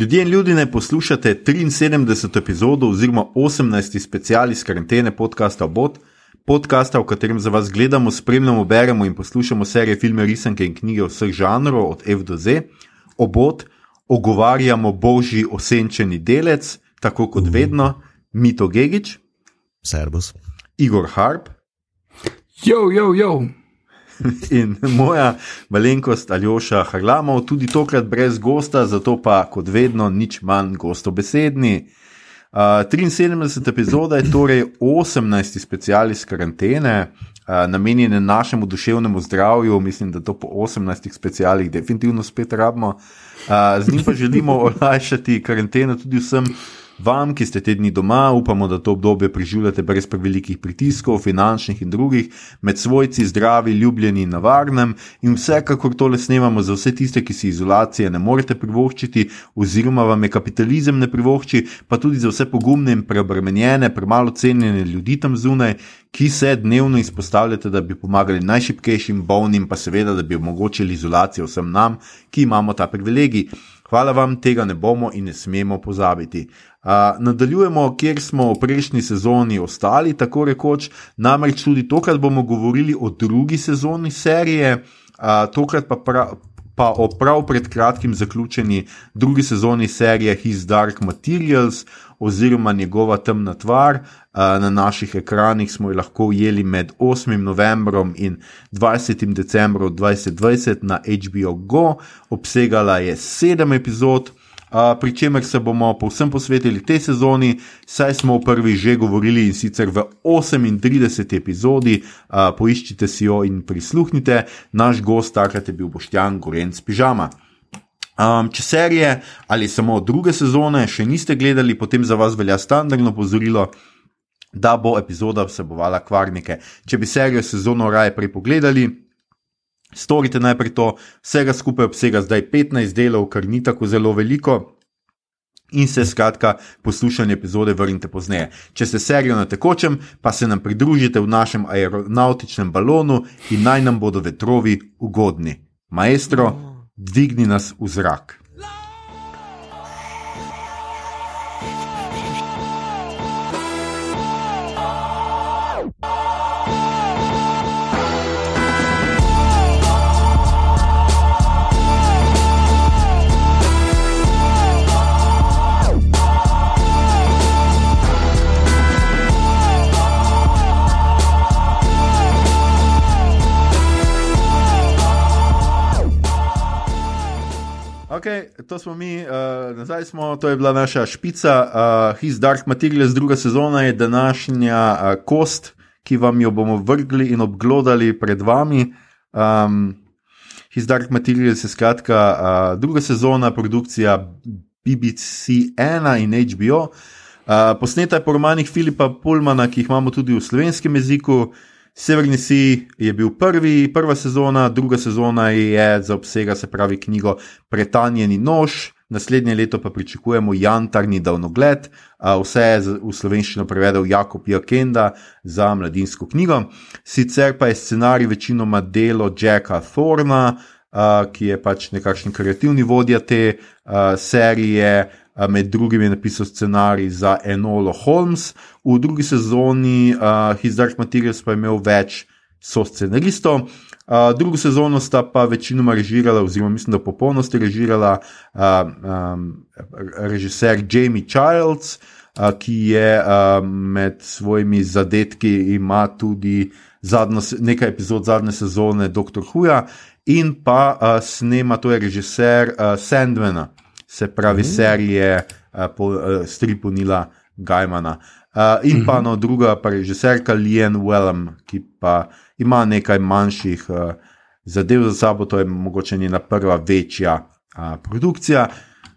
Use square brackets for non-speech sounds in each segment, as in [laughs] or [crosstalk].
Ljudje in ljudje ne poslušate 73. epizodo oziroma 18. special iz karantene podcasta Bot, podcasta, v katerem za vas gledamo, spremljamo, beremo in poslušamo serije, filme, risanke in knjige vseh žanrov, od F do Z. Obot ogovarjamo božji osenčeni delec, tako kot vedno, Mito Gigič, Servus. Igor Harp Jo, jo, jo. [laughs] in moja malenkost Aljoša Harlamov, tudi tokrat brez gosta, zato pa kot vedno nič manj gostobesedni. Uh, 73. epizoda je torej 18. special iz karantene, uh, namenjene našemu duševnemu zdravju. Mislim, da to po 18 specialih definitivno spet rabimo. Uh, z njim pa želimo olajšati karanteno tudi vsem vam, ki ste te dni doma. Upamo, da to obdobje preživljate brez prevelikih pritiskov, finančnih in drugih, med svojci, zdravi, ljubljeni in na varnem. In vsekakor tole snemamo za vse tiste, ki si izolacije ne morete privoščiti, oziroma vam je kapitalizem ne privošči, pa tudi za vse pogumne in preobremenjene, premalo cenjene ljudi tam zunaj, ki se dnevno izpostavljate, da bi pomagali najšipkejšim, bolnim, pa seveda, da bi omogočili izolacijo vsem nam, ki imamo ta privilegij. Hvala vam, tega ne bomo in ne smemo pozabiti. Uh, nadaljujemo, kjer smo v prejšnji sezoni ostali, tako rekoč, namreč tudi tokrat bomo govorili o drugi sezoni serije, uh, tokrat pa, pra, pa o prav pred kratkim zaključeni drugi sezoni serije His Dark Materials oziroma njegova temna tvar. Uh, na naših ekranih smo jo lahko ujeli med 8. novembrom in 20. decembrom 2020 na HBO Go, obsegala je sedem epizod pri čemer se bomo povsem posvetili tej sezoni, saj smo v prvi že govorili in sicer v 38 epizodi, uh, poiščite si jo in prisluhnite, naš gost takrat je bil Boštjan Gorenc Pižama. Um, če serije ali samo druge sezone še niste gledali, potem za vas velja standardno pozorilo, da bo epizoda vsebovala kvarnike. Če bi serijo sezono raje prej pogledali, Storite najprej to, vsega skupaj obsega zdaj 15 delov, kar ni tako zelo veliko. In se skratka, poslušanje epizode vrnite pozneje. Če ste serijo na tekočem, pa se nam pridružite v našem aeronautičnem balonu in naj nam bodo vetrovi ugodni. Maestro, dvigni nas v zrak. Okay, to smo mi, uh, nazaj smo, to je bila naša špica, uh, His Dark Materials, druga sezona je današnja uh, kost, ki vam jo bomo vrgli in obglodali pred vami. Um, His Dark Materials je skratka uh, druga sezona, produkcija BBC 1 in HBO. Uh, posneta je po romanih Filipa Pullmana, ki jih imamo tudi v slovenskem jeziku. Severni Sea je bil prvi, prva sezona, druga sezona je za obsega, se pravi, knjigo Pretanjeni nož, naslednje leto pa pričakujemo Jantarni davnogled, vse je v slovenščino prevedel Jakob Jakenda za mladinsko knjigo. Sicer pa je scenarij večinoma delo Jacka Thorna, ki je pač nekakšen kreativni vodja te serije med drugim je napisal scenarij za Enolo Holmes, v drugi sezoni uh, His Dark Materials pa je imel več so-scenaristov. Uh, drugo sezono sta pa večinoma režirala, oziroma mislim, da popolnosti režirala uh, um, režiser Jamie Childs, uh, ki je uh, med svojimi zadetki ima tudi zadnjo, nekaj epizod zadnje sezone Doctor Who, in pa uh, snema, to je režiser uh, Sandmana se pravi, mm -hmm. serije uh, po uh, stripu Nila Gajmana. Uh, in mm -hmm. pa mhm. no, druga, pa režiserka Lien Wellem, ki pa ima nekaj manjših uh, zadev za sabo, to je mogoče njena prva večja uh, produkcija.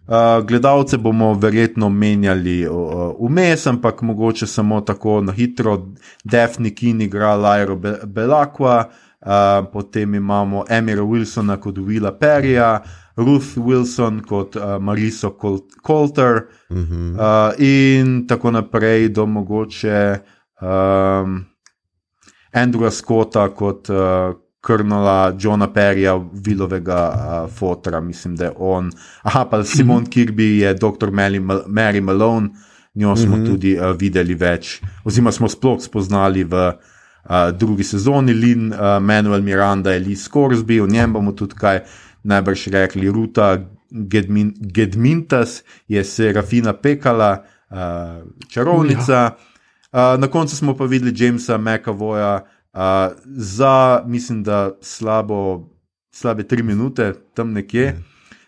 Uh, gledalce bomo verjetno menjali vmes, uh, ampak mogoče samo tako na hitro, Defni Kin igra Lyro Belakwa, uh, potem imamo Emira Wilsona kot Willa Perija, uh, Ruth Wilson kot uh, Mariso Coulter, uh -huh. uh, in tako naprej, do mogoče um, Andrewa Scotta kot uh, Krnola, Johna Perja, Vilovega uh, fotra, mislim, da je on. Aha, pa Simon Kirby je dr. Mary, Mary Malone, njo smo mm -hmm. tudi uh, videli več, oziroma smo sploh spoznali v uh, drugi sezoni, Lin, uh, Manuel Miranda, Elise Corsby, o njem bomo tudi kaj najbrž rekli, Ruta Gedmin, Gedmintas je Serafina Pekala, uh, čarovnica. Ja. Uh, na koncu smo pa videli Jamesa McAvoya uh, za, mislim, da slabo, slabe tri minute tam nekje.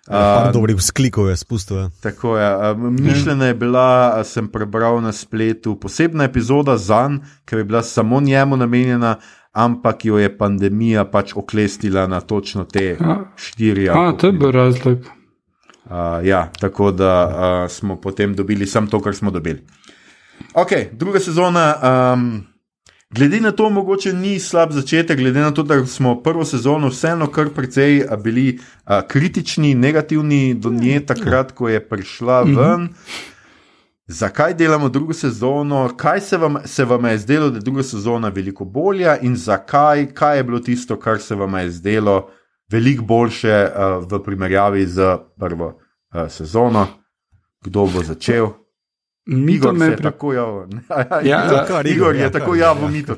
Uh, Dobrih sklikov je spustil. Ja. Tako je. Uh, mišljena je bila, sem prebral na spletu, posebna epizoda za njega, ker je bila samo njemu namenjena, ampak jo je pandemija pač oklestila na točno te štiri. Ja, to je bil razlog. Uh, ja, tako da uh, smo potem dobili samo to, kar smo dobili. Ok, druga sezona. Um, glede na to, mogoče ni slab začetek, glede na to, da smo prvo sezono vseeno kar precej bili uh, kritični, negativni do nje, takrat, ko je prišla mhm. ven. Mm -hmm. Zakaj delamo drugo sezono, kaj se vam, se vam je zdelo, da je druga sezona veliko bolja, in zakaj, kaj je bilo tisto, kar se vam je zdelo veliko boljše uh, v primerjavi z prvo uh, sezono, kdo bo začel? Mito me je pri... tako javno. [laughs] Ja, ja, Igor je tako javno, Mito.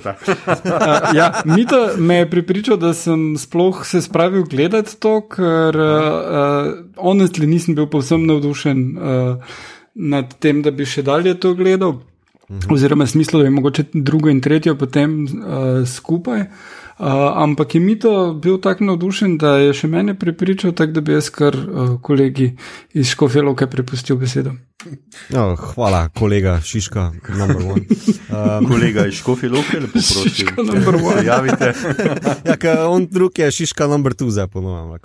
[laughs] ja, Mito me je pripričal, da sem sploh se spravil gledati to, ker uh, honestly nisem bil povsem navdušen uh, nad tem, da bi še dalje to gledal. Mhm. Oziroma, smisel je mogoče drugo in tretjo potem uh, skupaj. Uh, ampak je mi to bil tako navdušen, da je še mene pripričal, tako da bi jaz kar uh, kolegi iz Škofeloke prepustil besedo. No, hvala, kolega Šiška, number one. Um, [laughs] kolega iz Škofeloke, lepo prosim. Number [laughs] one. Javite. ja, ker on drug je Šiška, number two, zdaj ponovim.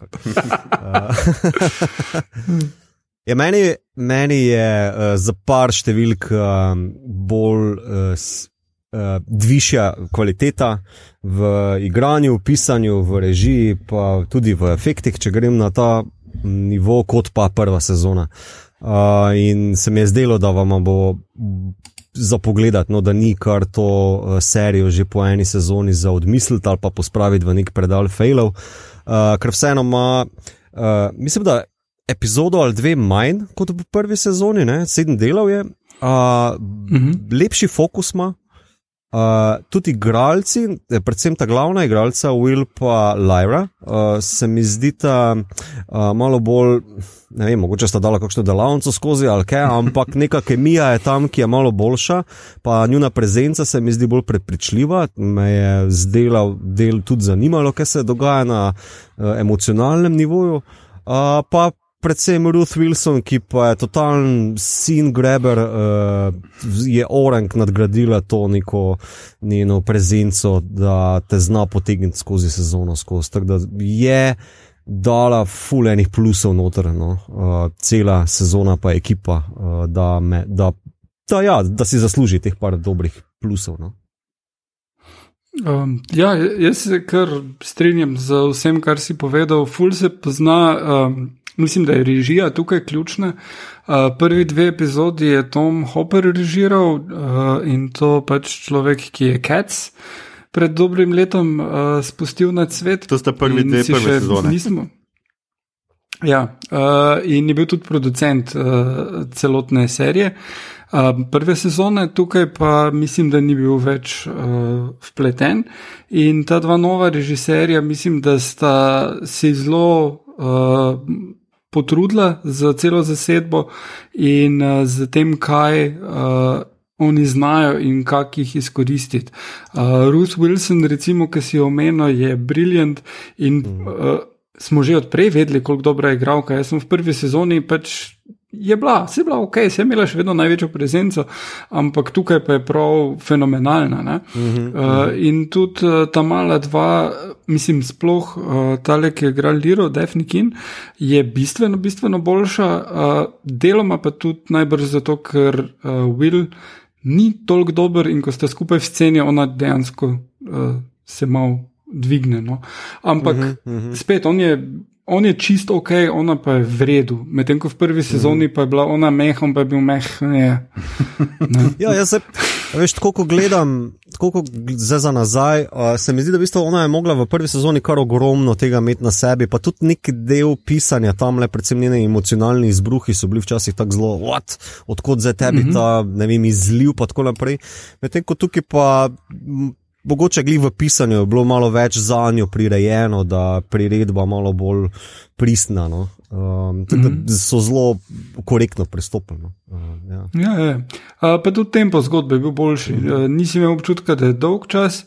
[laughs] Ja, meni, meni je uh, za par številk uh, bolj uh, uh, višja kvaliteta v igranju, v pisanju, v režiji, pa tudi v efektih, če grem na ta nivo, kot pa prva sezona. Uh, in se mi je zdelo, da vam bo za pogled, no, da ni kar to uh, serijo že po eni sezoni za odmisliti ali pa pospraviti v nek predal failov, uh, ker vseeno ima, uh, mislim, da epizodo ali dve manj kot v prvi sezoni, ne? sedem delov je, uh, uh -huh. lepši fokus ima, Uh, tudi igralci, eh, predvsem ta glavna igralca, Will pa Lyra, uh, se mi zdi ta uh, malo bolj, ne vem, mogoče sta dala kakšno delavnico skozi ali kaj, ampak [laughs] neka kemija je tam, ki je malo boljša, pa njuna prezenca se mi zdi bolj prepričljiva, me je zdela del tudi zanimalo, kaj se dogaja na uh, emocionalnem nivoju. Uh, pa predvsem Ruth Wilson, ki pa je totalen sin greber, uh, je orang nadgradila to neko njeno prezenco, da te zna potegniti skozi sezono. Skozi. Tako da je dala fulejnih plusov noter, no. uh, cela sezona pa ekipa, uh, da, me, da, da, ja, da si zasluži teh par dobrih plusov. No. Um, ja, jaz se kar strinjam z vsem, kar si povedal. Ful se pozna. Um, Mislim, da je režija tukaj ključna. Uh, prvi dve epizodi je Tom Hopper režiral uh, in to pač človek, ki je Cats pred dobrim letom uh, spustil na svet. To sta prvi dve prve sezone. Nismo. Ja, uh, in je bil tudi producent uh, celotne serije. Uh, prve sezone tukaj pa mislim, da ni bil več uh, vpleten. In ta dva nova režiserja, mislim, da sta si zelo. Uh, potrudila za celo zasedbo in uh, za tem, kaj uh, oni znajo in kako jih izkoristiti. Uh, Ruth Wilson, recimo, ki si jo omenil, je briljant in uh, smo že odprej vedeli, koliko dobra je igralka. Jaz sem v prvi sezoni pač je bila, se je bila ok, se je imela še vedno največjo prezenco, ampak tukaj pa je prav fenomenalna. Uh -huh, uh, in tudi uh, ta mala dva, mislim, sploh uh, tale, ki je igral Liro, Defnikin, je bistveno, bistveno boljša, uh, deloma pa tudi najbrž zato, ker uh, Will ni toliko dober in ko sta skupaj v sceni, ona dejansko uh, se malo dvigne. No. Ampak uh -huh, uh -huh. spet, on je on je čisto ok, ona pa je v redu. Medtem ko v prvi sezoni pa je bila ona meh, on pa je bil meh. Ne. Ne. [laughs] ja, jaz se, veš, tako ko gledam, tako kot zdaj za nazaj, uh, se mi zdi, da v bistvu ona je mogla v prvi sezoni kar ogromno tega imeti na sebi, pa tudi nek del pisanja tam, le predvsem njeni emocionalni izbruhi so bili včasih tako zelo, what, odkot zdaj tebi mm -hmm. ta, ne vem, izliv, pa tako naprej. Medtem ko tukaj pa. Mogoče glih v pisanju je bilo malo več za njo prirejeno, da priredba malo bolj pristna. No? Um, mm -hmm. So zelo korektno pristopili. No? Uh, ja. Ja, ja. Uh, pa tudi tempo zgodbe je bil boljši. Mm -hmm. uh, nisem imel občutka, da je dolg čas.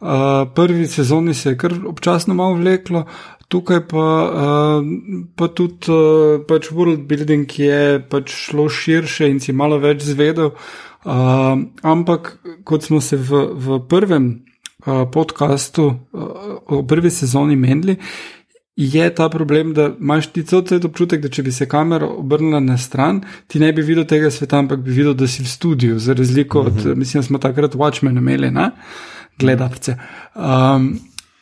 Uh, prvi sezoni se je kar občasno malo vleklo, tukaj pa, uh, pa tudi uh, pač world building je pač šlo širše in si malo več zvedel. Uh, ampak kot smo se v, v prvem uh, podkastu, uh, v prvi sezoni menili, je ta problem, da imaš ti cel cel občutek, da če bi se kamera obrnila na stran, ti ne bi videl tega sveta, ampak bi videl, da si v studiu, za razliko uh -huh. od, mhm. mislim, smo takrat Watchmen imeli, ne? gledalce. Um,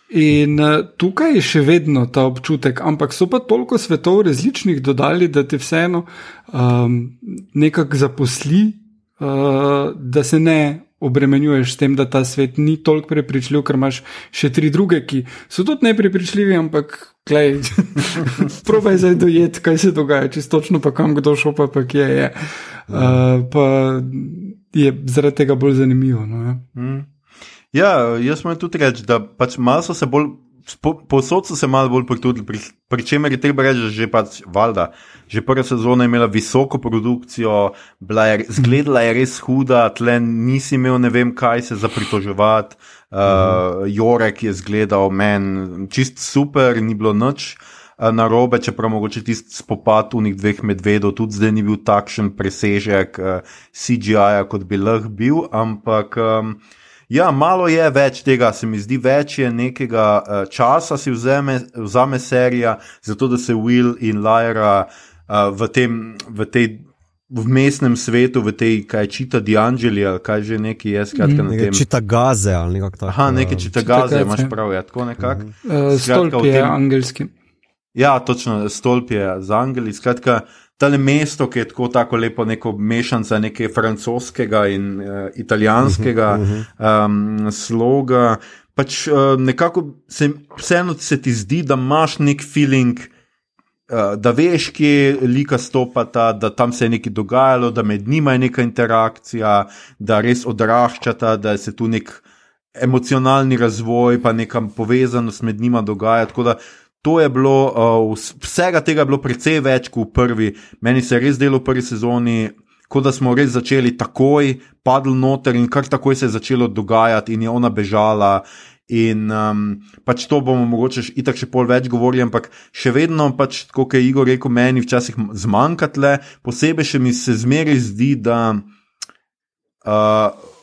In tukaj je še vedno ta občutek, ampak so pa toliko svetov različnih dodali, da te vseeno um, nekako zaposli, uh, da se ne obremenjuješ s tem, da ta svet ni toliko prepričljiv, ker imaš še tri druge, ki so tudi neprepričljivi, ampak klej, [laughs] probaj zdaj dojeti, kaj se dogaja, čisto točno pa kam kdo šel, pa, pa kje je. Uh, pa je zaradi tega bolj zanimivo. No, ja. Mm. ja, jaz moram tudi reči, da pač malo so se bolj Posod so se malo bolj potrudili, pri, pri čemer je treba reči, že pač valjda. Že prva sezona je imela visoko produkcijo, je, zgledala je res huda, tle nisi imel ne vem kaj se za pritoževati. Uh, Jorek je zgledal meni čist super, ni bilo noč uh, na robe, čeprav mogoče tisti spopad v njih dveh medvedov tudi zdaj ni bil takšen presežek uh, CGI-ja, kot bi lahko bil, ampak. Um, Ja, malo je več tega, se mi zdi, več je nekega uh, časa, si vzame, vzame serija, zato da se Will in Lyra uh, v tem. V tej, V mestnem svetu, v tej, kaj čita Diangeli, ali kaj že neki je, skratka, mm. na tem. Čita gaze ali nekako tako. Aha, nekaj čita gaze, imaš prav, ja, tako nekako. Mm. Uh, stolp je angelski. Ja, točno, stolp je za angeli, skratka tale mesto, ki je tako, tako lepo, neko mešanica nekaj francoskega in uh, italijanskega um, sloga. Pač uh, nekako se, vseeno se ti zdi, da imaš nek feeling. Uh, da veš, kje lika stopata, da tam se je nekaj dogajalo, da med njima je neka interakcija, da res odraščata, da se tu nek emocionalni razvoj, pa neka povezanost med njima dogaja. Tako da to je bilo, uh, vsega tega je bilo precej več kot v prvi. Meni se je res delo v prvi sezoni, kot da smo res začeli takoj, padli noter in kar takoj se je začelo dogajati, in je ona bežala. In um, pač to bomo mogoče itak še pol več govorili, ampak še vedno, pač, kot je Igor rekel, meni včasih zmanjka tle, posebej še mi se zmeraj zdi, da. Uh,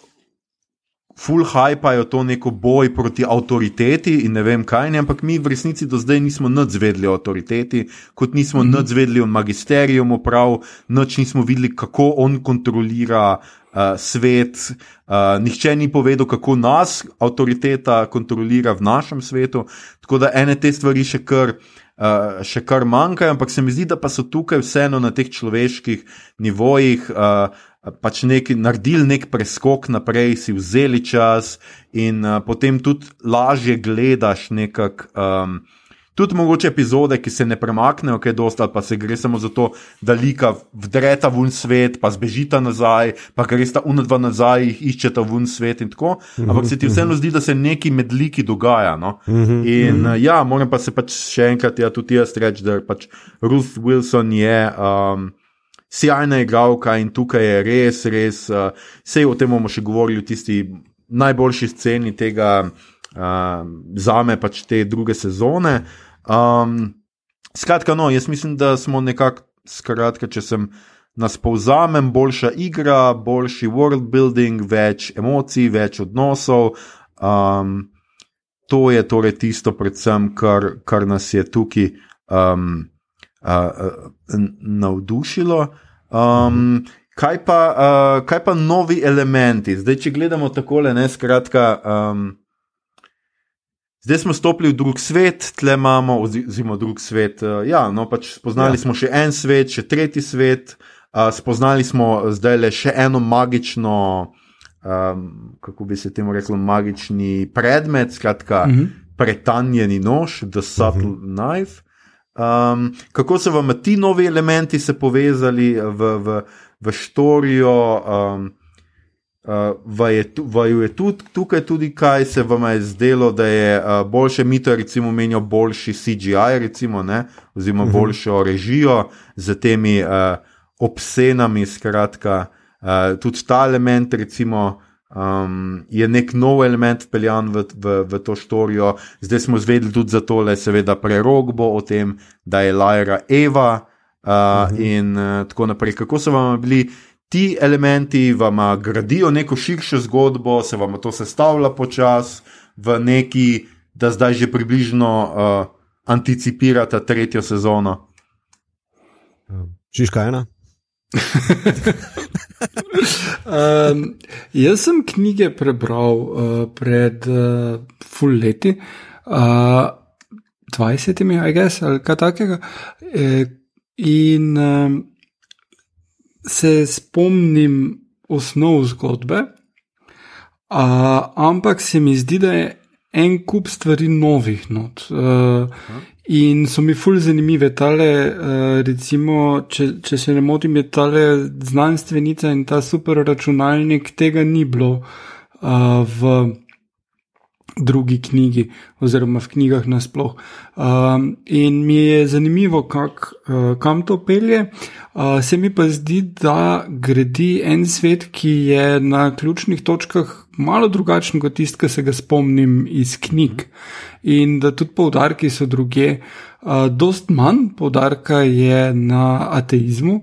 full hypajo to neko boj proti avtoriteti in ne vem kaj, ne, ampak mi v resnici do zdaj nismo nadzvedli o avtoriteti, kot nismo mm -hmm. nadzvedli o magisterijumu, prav noč nismo videli, kako on kontrolira. Uh, svet, uh, nihče ni povedal, kako nas avtoriteta kontrolira v našem svetu, tako da ene te stvari še kar, uh, še kar manjkajo, ampak se mi zdi, da pa so tukaj vseeno na teh človeških nivojih uh, pač neki, naredili nek preskok naprej, si vzeli čas in uh, potem tudi lažje gledaš nekak. Um, Tudi mogoče epizode, ki se ne premaknejo, kaj dosta, ali pa se gre samo za to, da lika vdreta v svet, pa zbežita nazaj, pa gre sta unadva nazaj, jih iščeta v svet in tako. Ampak se ti vseeno zdi, da se nekaj med liki dogaja. No? In uh, ja, moram pa se pač še enkrat, ja, tudi jaz reči, da pač Ruth Wilson je. Um, sjajna igralka in tukaj je res, res, uh, eh, vse o tem bomo še govorili, tisti najboljši sceni tega, uh, za me pač te druge sezone. Um, skratka, no, jaz mislim, da smo nekako, skratka, če sem. Nas povzamem, boljša igra, boljši world building, več emocij, več odnosov. Um, to je torej tisto, predvsem, kar, kar nas je tukaj um, navdušilo. Um, kaj, pa, uh, kaj pa novi elementi? Zdaj, če gledamo tako, ne skratka. Um, Zdaj smo stopili v drug svet, tle imamo, oziroma drug svet. Ja, no, pač spoznali ja. smo še en svet, še tretji svet, uh, spoznali smo zdaj le še eno magično um, kako bi se temu reklo, magični predmet, skratka, uh -huh. pretanjeni nož, the subtle uh -huh. knife. Um, kako so vam ti novi elementi se povezali v, v, v štorijo? Um, Uh, Vaju je tudi tukaj, tudi kaj se vam je zdelo, da je uh, boljše mito, recimo, menijo boljši CGI, recimo, ne, oziroma uh mhm. -huh. boljšo režijo z temi uh, obscenami. Skratka, uh, tudi ta element, recimo, um, je nek nov element vpeljan v, v, v to štorijo. Zdaj smo zvedeli tudi za tole, seveda, prerogbo o tem, da je Lajra Eva uh, uh -huh. in uh, tako naprej. Kako so vam bili? ti elementi vam gradijo neko širšo zgodbo, se vam to sestavlja počasi v neki, da zdaj že približno uh, anticipirate tretjo sezono. Čiška ena. Um, jaz sem knjige prebral uh, pred uh, full leti, uh, 20, I guess, ali kaj takega. E, in um, se spomnim osnov zgodbe, a, ampak se mi zdi, da je en kup stvari novih not. Uh, in so mi fulj zanimive. Tale, uh, recimo, če, če se ne motim, je tale znanstvenica in ta super računalnik, tega ni bilo uh, v drugi knjigi, oziroma v knjigah nasploh. Um, in mi je zanimivo, kak, uh, kam to pelje. Uh, se mi pa zdi, da gradi en svet, ki je na ključnih točkah malo drugačen kot tisti, ki se ga spomnim iz knjig. In da tudi poudarki so druge. Uh, dost manj poudarka je na ateizmu,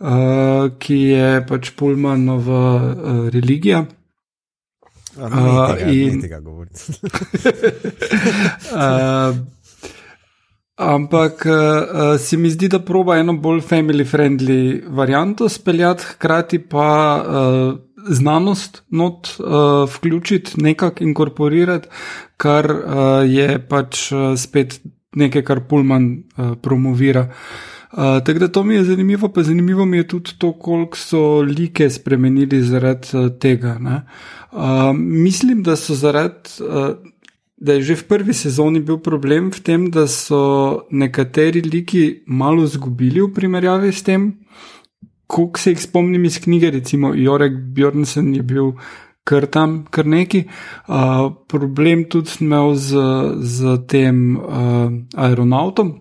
uh, ki je pač pulmanova uh, religija. Uh, in tega govoriti. uh, [laughs] ampak uh, se mi zdi, da proba eno bolj family-friendly varianto speljati, hkrati pa uh, znanost not uh, vključiti, nekako inkorporirati, kar uh, je pač uh, spet nekaj, kar Pullman uh, promovira. Uh, tako da to mi je zanimivo, pa zanimivo mi je tudi to, koliko so like spremenili zaradi uh, tega. Uh, mislim, da so zaradi, uh, da je že v prvi sezoni bil problem v tem, da so nekateri liki malo izgubili v primerjavi s tem, koliko se jih spomnim iz knjige, recimo Jorek Bjornsen je bil. Ker tam kar neki. Uh, problem tudi sem imel z, z tem uh, aeronautom,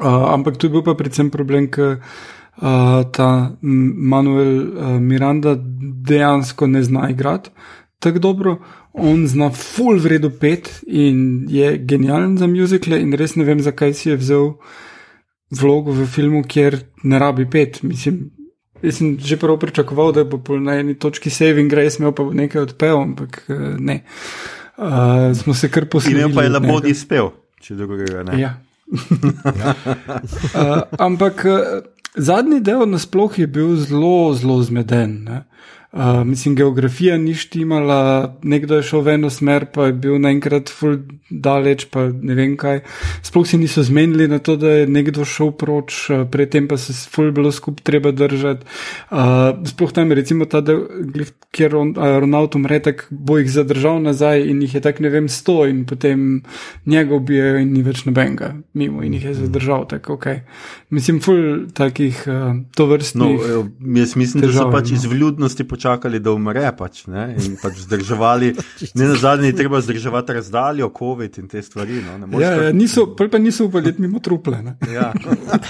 uh, ampak tu je bil pa predvsem problem, ker uh, ta Manuel uh, Miranda dejansko ne zna igrati tako dobro. On zna full vredo pet in je genijalen za muzikle, in res ne vem, zakaj si je vzel vlogo v filmu, kjer ne rabi pet. Mislim, jaz sem že prvo pričakoval, da bo na eni točki saving grace imel pa nekaj odpev, ampak ne. Uh, smo se kar poslušali. In pa je lepo izpel, če drugega ne. Ja. uh, [laughs] ampak zadnji del nasploh je bil zelo, zelo zmeden. Ne? Uh, mislim, geografija ni štimala, nekdo je šel v eno smer, pa je bil naenkrat ful daleč, pa ne vem kaj. Sploh si niso zmenili na to, da je nekdo šel proč, uh, predtem pa se ful bilo skup treba držati. Uh, sploh tam je recimo ta del, kjer on, aeronaut umre, tak bo jih zadržal nazaj in jih je tak ne vem sto in potem njega ubijajo in ni več nobenega mimo in jih je zadržal, tako ok. Mislim, ful takih uh, to vrstnih. No, jaz mislim, težav, da so pač no. iz vljudnosti počakali, da umre, pač, ne? in pač [laughs] zdrževali. Ne na zadnje, treba zdrževati razdaljo, COVID in te stvari. No? Ja, ja, niso, pa niso upali mimo truple. Ja.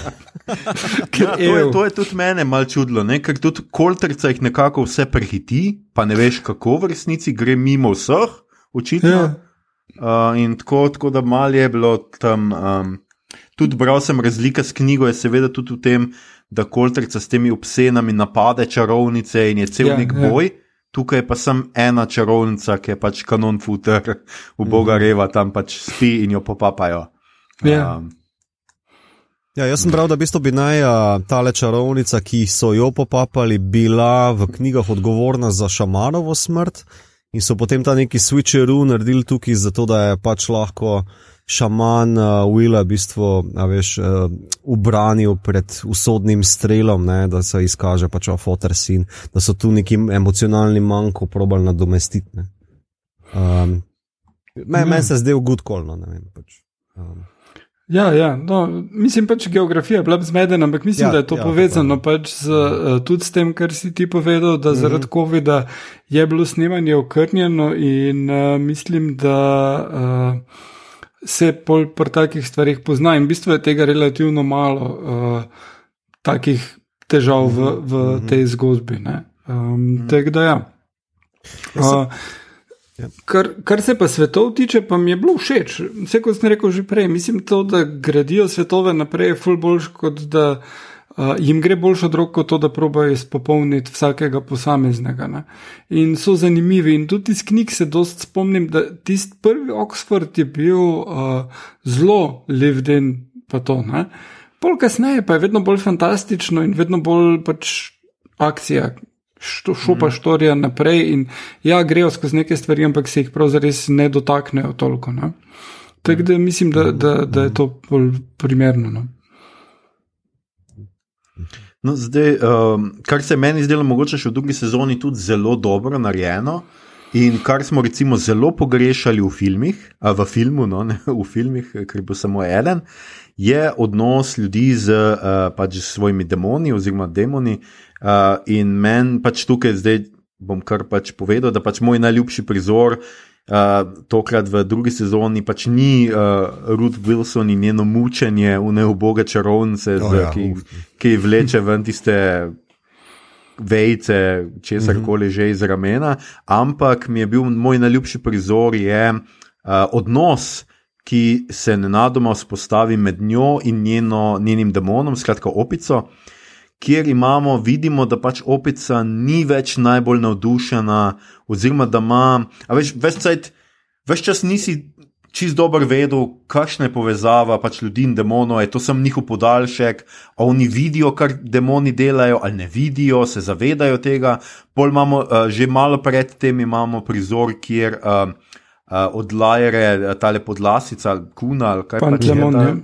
[laughs] ja, to, je, to je tudi mene mal čudlo, ne? ker tudi koltrca jih nekako vse prehiti, pa ne veš, kako v resnici gre mimo vseh, očitno. Ja. Uh, in tako, tako da mal je bilo tam. Um, tudi bral sem razlike s knjigo, je seveda tudi v tem, da koltrica s temi obscenami napade čarovnice in je cel ja, nek ja. boj. Tukaj pa sem ena čarovnica, ki je pač kanon futer, v Boga mhm. reva, tam pač spi in jo popapajo. Ja. Um, Ja, jaz sem bral, da bi naj ta čarovnica, ki so jo popapali, bila v knjigah odgovorna za šamanovo smrt in so potem ta neki switcheroo naredili tukaj, zato da je pač lahko šaman uh, Willa v bistvu, veš, uh, ubranil pred usodnim strelom, ne, da se izkaže pač ofoter sin, da so tu neki emocionalni manjko probali nadomestiti. ne. Um, Meni Ja. men se zdel good call, no, ne vem. Pač. Um, Ja, ja, no, mislim pač geografija je bila zmedena, ampak mislim, Ja, ja, da je to ja, ja, povezano tako pač z, uh, tudi s tem, kar si ti povedal, da zaradi Mhm. COVID-a je bilo snemanje okrnjeno in uh, mislim, da uh, se pol pri takih stvarih pozna in v bistvu je tega relativno malo, uh, takih težav v, v Mhm. tej zgodbi. ne. Um, Tako da ja. Uh, Kar, kar se pa svetov tiče, pa mi je bilo všeč. Vse, kot sem rekel že prej, mislim, to, da gradijo svetove naprej, je ful boljš, kot da uh, jim gre boljš od rok, kot to, da probajo izpopolniti vsakega posameznega. Ne. In so zanimivi. In tudi iz knjig se dost spomnim, da tisti prvi Oxford je bil uh, zelo lived in pa to. Ne. Pol kasneje pa je vedno bolj fantastično in vedno bolj pač akcija, što, šopa štorija naprej in ja, grejo skozi neke stvari, ampak se jih pravzaprav ne dotaknejo toliko. Ne? Tako da mislim, da, da, da je to bolj primerno. No? No, zdaj, um, kar se je meni zdelo mogoče še v drugi sezoni tudi zelo dobro narejeno. In kar smo recimo zelo pogrešali v filmih, v filmu, no, ne v filmih, ker bo samo eden, je odnos ljudi z uh, pač s svojimi demoni oziroma demoni. Uh, in meni pač tukaj zdaj bom kar pač povedal, da pač moj najljubši prizor. Uh, tokrat v drugi sezoni pač ni uh, Ruth Wilson in njeno mučenje v neuboge čarovnice, O, z, ja, ki, uf. ki vleče ven tiste vejce, česar koli že iz ramena. Ampak mi je bil moj najljubši prizor je uh, odnos, ki se nenadoma vzpostavi med njo in njeno, njenim demonom, skratka opico. Kjer imamo, vidimo, da pač opica ni več najbolj navdušena, oziroma da ima, a veš, več, cajt, več čas nisi čist dobro vedel, kakšna je povezava pač ljudi in demonov, je to sem njihov podaljšek, a oni vidijo, kar demoni delajo, ali ne vidijo, se zavedajo tega. Pol imamo, uh, že malo pred tem imamo prizor, kjer uh, uh, odlajere, tale podlasica, ali kuna, ali kaj pač je ta- ja.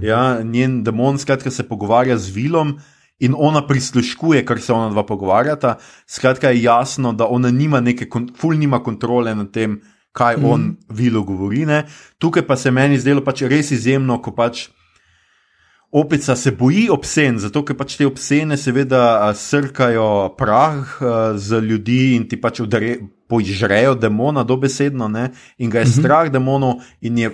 Ja, njen demon skratka se pogovarja z vilom. In ona prisluškuje, kar se ona dva pogovarjata. Skratka, je jasno, da ona nima neke, ful nima kontrole nad tem, kaj mm. on vilo govori. Ne. Tukaj pa se meni zdelo pač res izjemno, ko pač opica se boji obscen, zato ker pač te obscene seveda srkajo prah z ljudi in ti pač udare, požrejo demona dobesedno ne, in ga je -hmm. strah demonov in je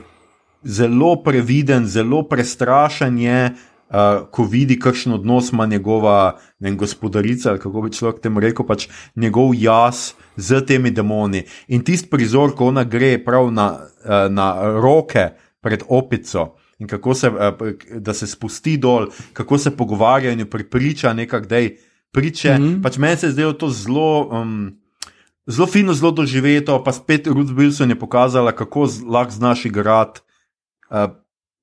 zelo previden, zelo prestrašen je. Uh, ko vidi, kakšen odnos ima njegova vem, gospodarica, ali kako bi človek temu rekel, pač njegov jaz z temi demoni. In tisti prizor, ko ona gre prav na, uh, na roke pred opico in kako se, uh, da se spusti dol, kako se pogovarja in jo pripriča, nekako da je priče. Mm -hmm. Pač meni se je zdelo to zelo. Um, Zelo fino, zelo doživeto, pa spet Ruth Wilson je pokazala, kako lahko znaš igrati uh,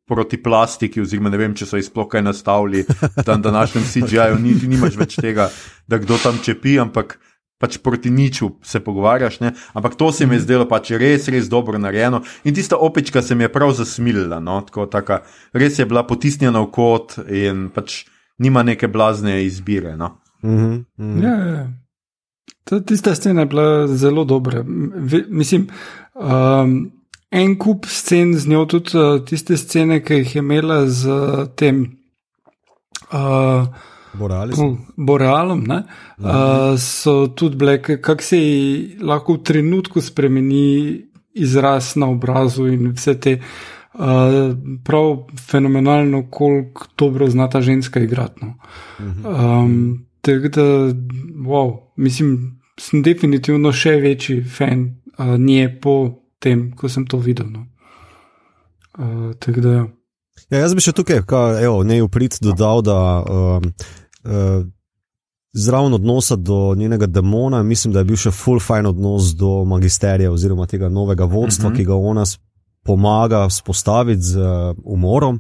proti plastiki, oziroma ne vem, če so jih sploh kaj nastavili, da na današnjem CGI-ju ni, nimaš več tega, da kdo tam čepi, ampak pač proti niču se pogovarjaš. Ne? Ampak to se mi je zdelo pač res, res dobro narejeno. In tista opička se mi je prav zasmilila, no? Tako, taka, res je bila potisnjena v kot in pač nima neke blazne izbire. No? mhm, mhm. Ja, ja, ja. Ta, tista scena je bila zelo dobra. Mislim, um, en kup scen z njo, tudi uh, tiste scene, ki jih je imela z uh, tem. Uh, Borealis. Uh, Borealom, ne, uh, so tudi bile, kako se ji lahko v trenutku spremeni izraz na obrazu in vse te. Uh, prav fenomenalno, koliko dobro zna ta ženska igrati. No. Um, Tako da, wow, mislim, sem definitivno še večji fan uh, nje po tem, ko sem to videl. No. Uh, tako da, ja. Ja, jaz bi še tukaj, ka, evo, ne uprit dodal, da um, uh, zraven odnosa do njenega demona, mislim, da je bil še full fajn odnos do magisterija oziroma tega novega vodstva, uh Mhm. -huh. ki ga ona pomaga vzpostaviti z uh, umorom.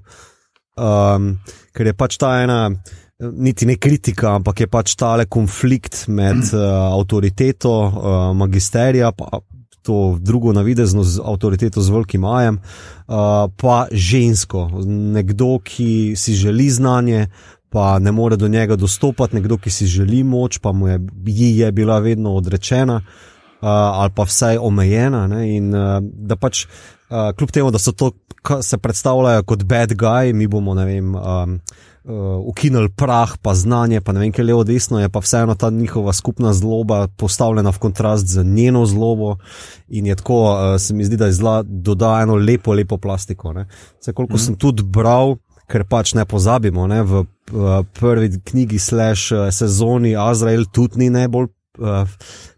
Um, ker je pač ta ena, niti ne kritika, ampak je pač tale konflikt med uh, avtoriteto uh, magisterija, pa to drugo navidezno avtoriteto z velikim majem, uh, pa žensko, nekdo, ki si želi znanje, pa ne more do njega dostopati, nekdo, ki si želi moč, pa mu je, je bila vedno odrečena. Uh, ali pa vsaj omejena, ne, in uh, da pač, uh, kljub temu, da so to, se predstavljajo kot bad guy, mi bomo, ne vem, um, ukinili prah, pa znanje, pa ne vem, kaj levo, desno, je pa vseeno ta njihova skupna zloba postavljena v kontrast z njeno zlobo in je tako, uh, se mi zdi, da je zla, doda eno lepo, lepo plastiko. Vse, koliko mm. sem tudi bral, ker pač ne pozabimo, ne, v uh, prvi knjigi slash uh, sezoni Azrael tudi ni najbolj. Uh,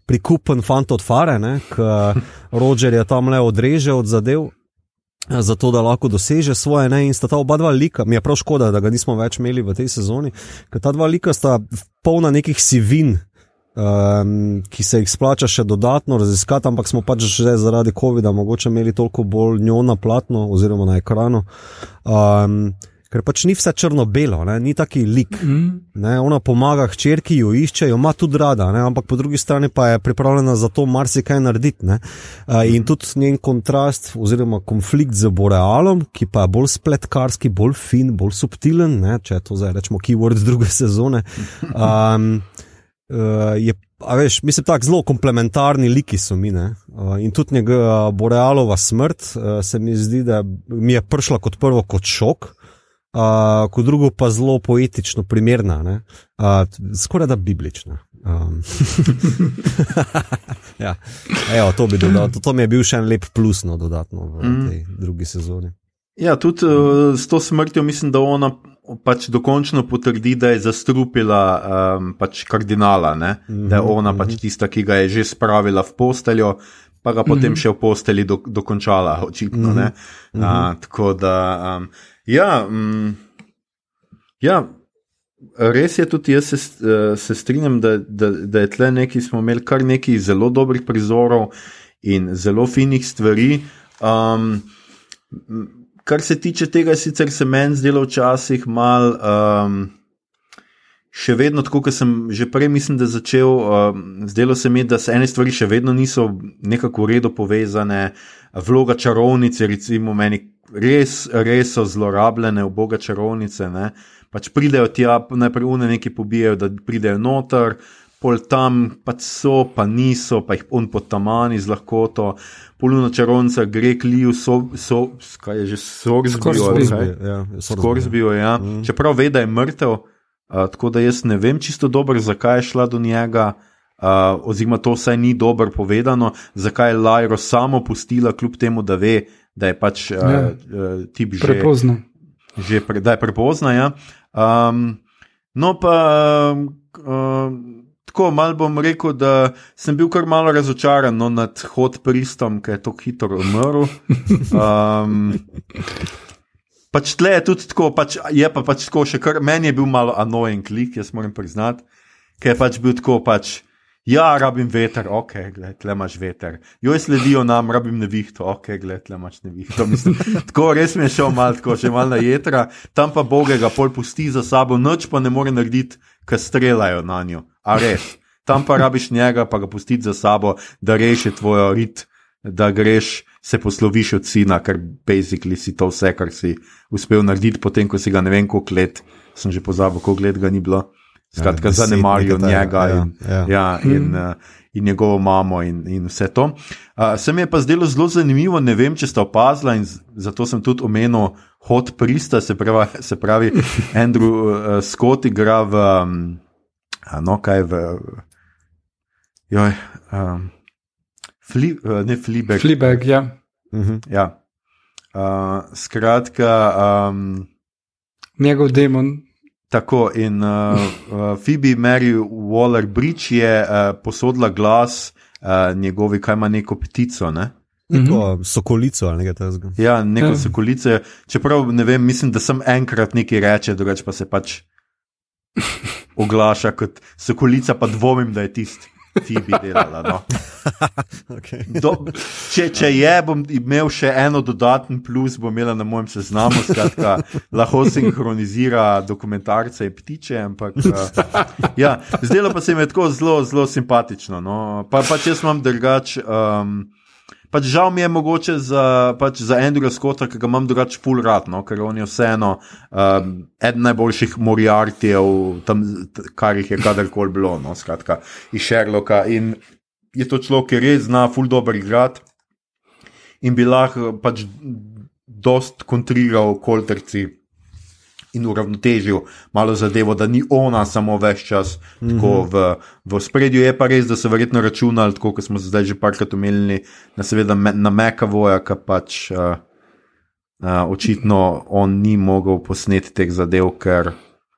Prikupen fant od fare, ki [laughs] Roger je tam le odreže od zadev, zato da lahko doseže svoje. Ne? In sta ta oba dva lika, mi je prav škoda, da ga nismo več imeli v tej sezoni, ker ta dva lika sta polna nekih sivin. Um, ki se jih splača še dodatno raziskati, ampak smo pač že zaradi COVID-a mogoče imeli toliko bolj njo na platno oziroma na ekranu. Um, ker pač ni vse črno-belo, ni taki lik. Mm. Ne, ona pomaga hčerki, jo išče, jo ima tudi rada, ne, ampak po drugi strani pa je pripravljena za to marsikaj narediti. Uh, in tudi njen kontrast oziroma konflikt z Borealom, ki pa je bolj spletkarski, bolj fin, bolj subtilen, ne, če to zdaj rečemo, keyword druge sezone. Um, je A veš, mislim, tako zelo komplementarni liki so mi. Uh, in tudi njegova Borealova smrt uh, se mi zdi, da mi je prišla kot prvo kot šok, uh, kot drugo pa zelo poetično, primerna, uh, skoraj da biblična. Um. [laughs] ja. Evo, to, bi dodal, to, to mi je bil še en lep plus, no, dodatno v mm. tej drugi sezoni. Ja, tudi uh, s to smrtjo mislim, da ona pač dokončno potrdi, da je zastrupila um, pač kardinala, mm -hmm, da je ona mm -hmm. pač mhm. tista, ki ga je že spravila v posteljo, pa ga potem mm -hmm. še v posteli do, dokončala, očitno. Mm -hmm. uh, tako da. Um, Ja, mm, ja, res je tudi jaz se, uh, se strinjam, da, da, da je tle nekaj, smo imeli kar nekaj zelo dobrih prizorov in zelo finih stvari. Um, kar se tiče tega, sicer se meni zdelo včasih mal. Um, Še vedno, tako kot sem že prej mislim, da začel, um, zdelo se mi, da se ene stvari še vedno niso nekako v redu povezane. Vloga čarovnice, recimo, meni res, res so zlorabljene v boga čarovnice. Ne? Pač pridejo tja, najprej une nekaj pobijajo, da pridejo noter, pol tam pač so, pa niso, pa jih on pod tamani z lahkoto. Poluna čarovnica gre kliju, so, so, kaj je že sorzbijo. Sorzbijo, ja. Mm. Čeprav ve, da je mrtev, uh, tako da jaz ne vem čisto dobro, zakaj je šla do njega. Uh, oziroma, to vsaj ni dobro povedano, zakaj je Lajro samo pustila, kljub temu, da ve, da je pač uh, ja. uh, tip že prepozno. Že pre, da je prepozno. Ja. Um, no, pa uh, tako mal bom rekel, da sem bil kar malo razočaran no, nad hod pristom, ki je tako hitro umrl. Um, pač tle je tudi tako, pač, je pa pač tako še kar meni je bil malo annoying klik, jaz moram priznati, ker je pač bil tako pač. Ja, rabim veter, ok, gled, le imaš veter. Jo, sledijo nam, rabim nevihto, ok, gled, le imaš nevihto. Mislim, [laughs] tako res mi je šel mal, tako še mal na jedra, tam pa bogega pol pusti za sabo, noč pa ne more narediti, ker strelajo na njo. A res, tam pa rabiš njega, pa ga pusti za sabo, da reši tvojo rit, da greš, se posloviš od sina, ker basically si to vse, kar si uspel narediti, potem ko si ga ne vem koliko let, sem že pozabil, koliko let ga ni bilo. Skratka, ja, zanemarijo njega ja, in, ja. Ja, in, hmm. uh, in njegovo mamo in, in vse to. Uh, se mi je pa zdelo zelo zanimivo, ne vem, če ste opazili, in zato sem tudi omenil hod prista, se pravi, se pravi [laughs] Andrew uh, Scott igra v, um, no kaj v, joj, um, fli, uh, ne Fleabag. Fleabag, ja. Uh mhm, -huh, ja. Uh, skratka, um, njegov demon. Tako in uh, Phoebe Mary Waller Bridge je uh, posodila glas uh, njegovi, kaj ima neko ptico. Ne? Neko mhm. sokolico ali nekaj takega. Ja, neko ja. sokolico. Čeprav ne vem, mislim, da sem enkrat nekaj reče, drugače pa se pač [laughs] oglaša kot sokolica, pa dvomim, da je tisti ti bi delala. No. [laughs] okay. Do, če, če je, bom imel še eno dodaten plus, bom imela na mojem seznamu, skratka, [laughs] lahko sinhronizira dokumentarce in ptiče. Ampak, uh, [laughs] ja, zdelo pa se mi je tako zelo, zelo simpatično. No. Pa, pa če sem drugač. Um, pač žal mi je mogoče za, pač za Andrewa Scotta, ki ga imam drugače full rad, no, ker on je vseeno um, eden najboljših Moriartijev, tam, kar jih je kadarkoli bilo, no, skratka, iz Sherlocka. In je to človek, ki res zna full dobro igrati in bi lahko pač dost kontriral kolterci. In uravnotežil malo zadevo, da ni ona samo več čas mm -hmm. tako v, v spredju. Je pa res, da so verjetno računali, tako kot smo zdaj že parkrat omenili, na seveda me, na Mekavoja, ki pač uh, uh, očitno on ni mogel posneti teh zadev, ker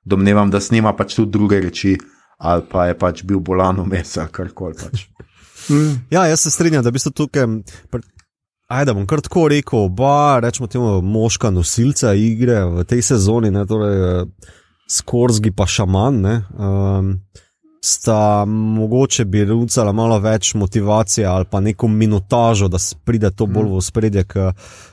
domnevam, da snema pač tudi druge reči, ali pa je pač bil bolan vmes ali karkoli. Pač. Mm. [laughs] Ja, jaz se strinjam, da bi se tukaj. Ajde, bom kar tako rekel, oba, rečemo temu, moška nosilca igre v tej sezoni, ne, torej eh, Skorzgi pa šaman, ne, um, sta mogoče bi rucala malo več motivacije ali pa neko minutažo, da pride to bolj v spredje.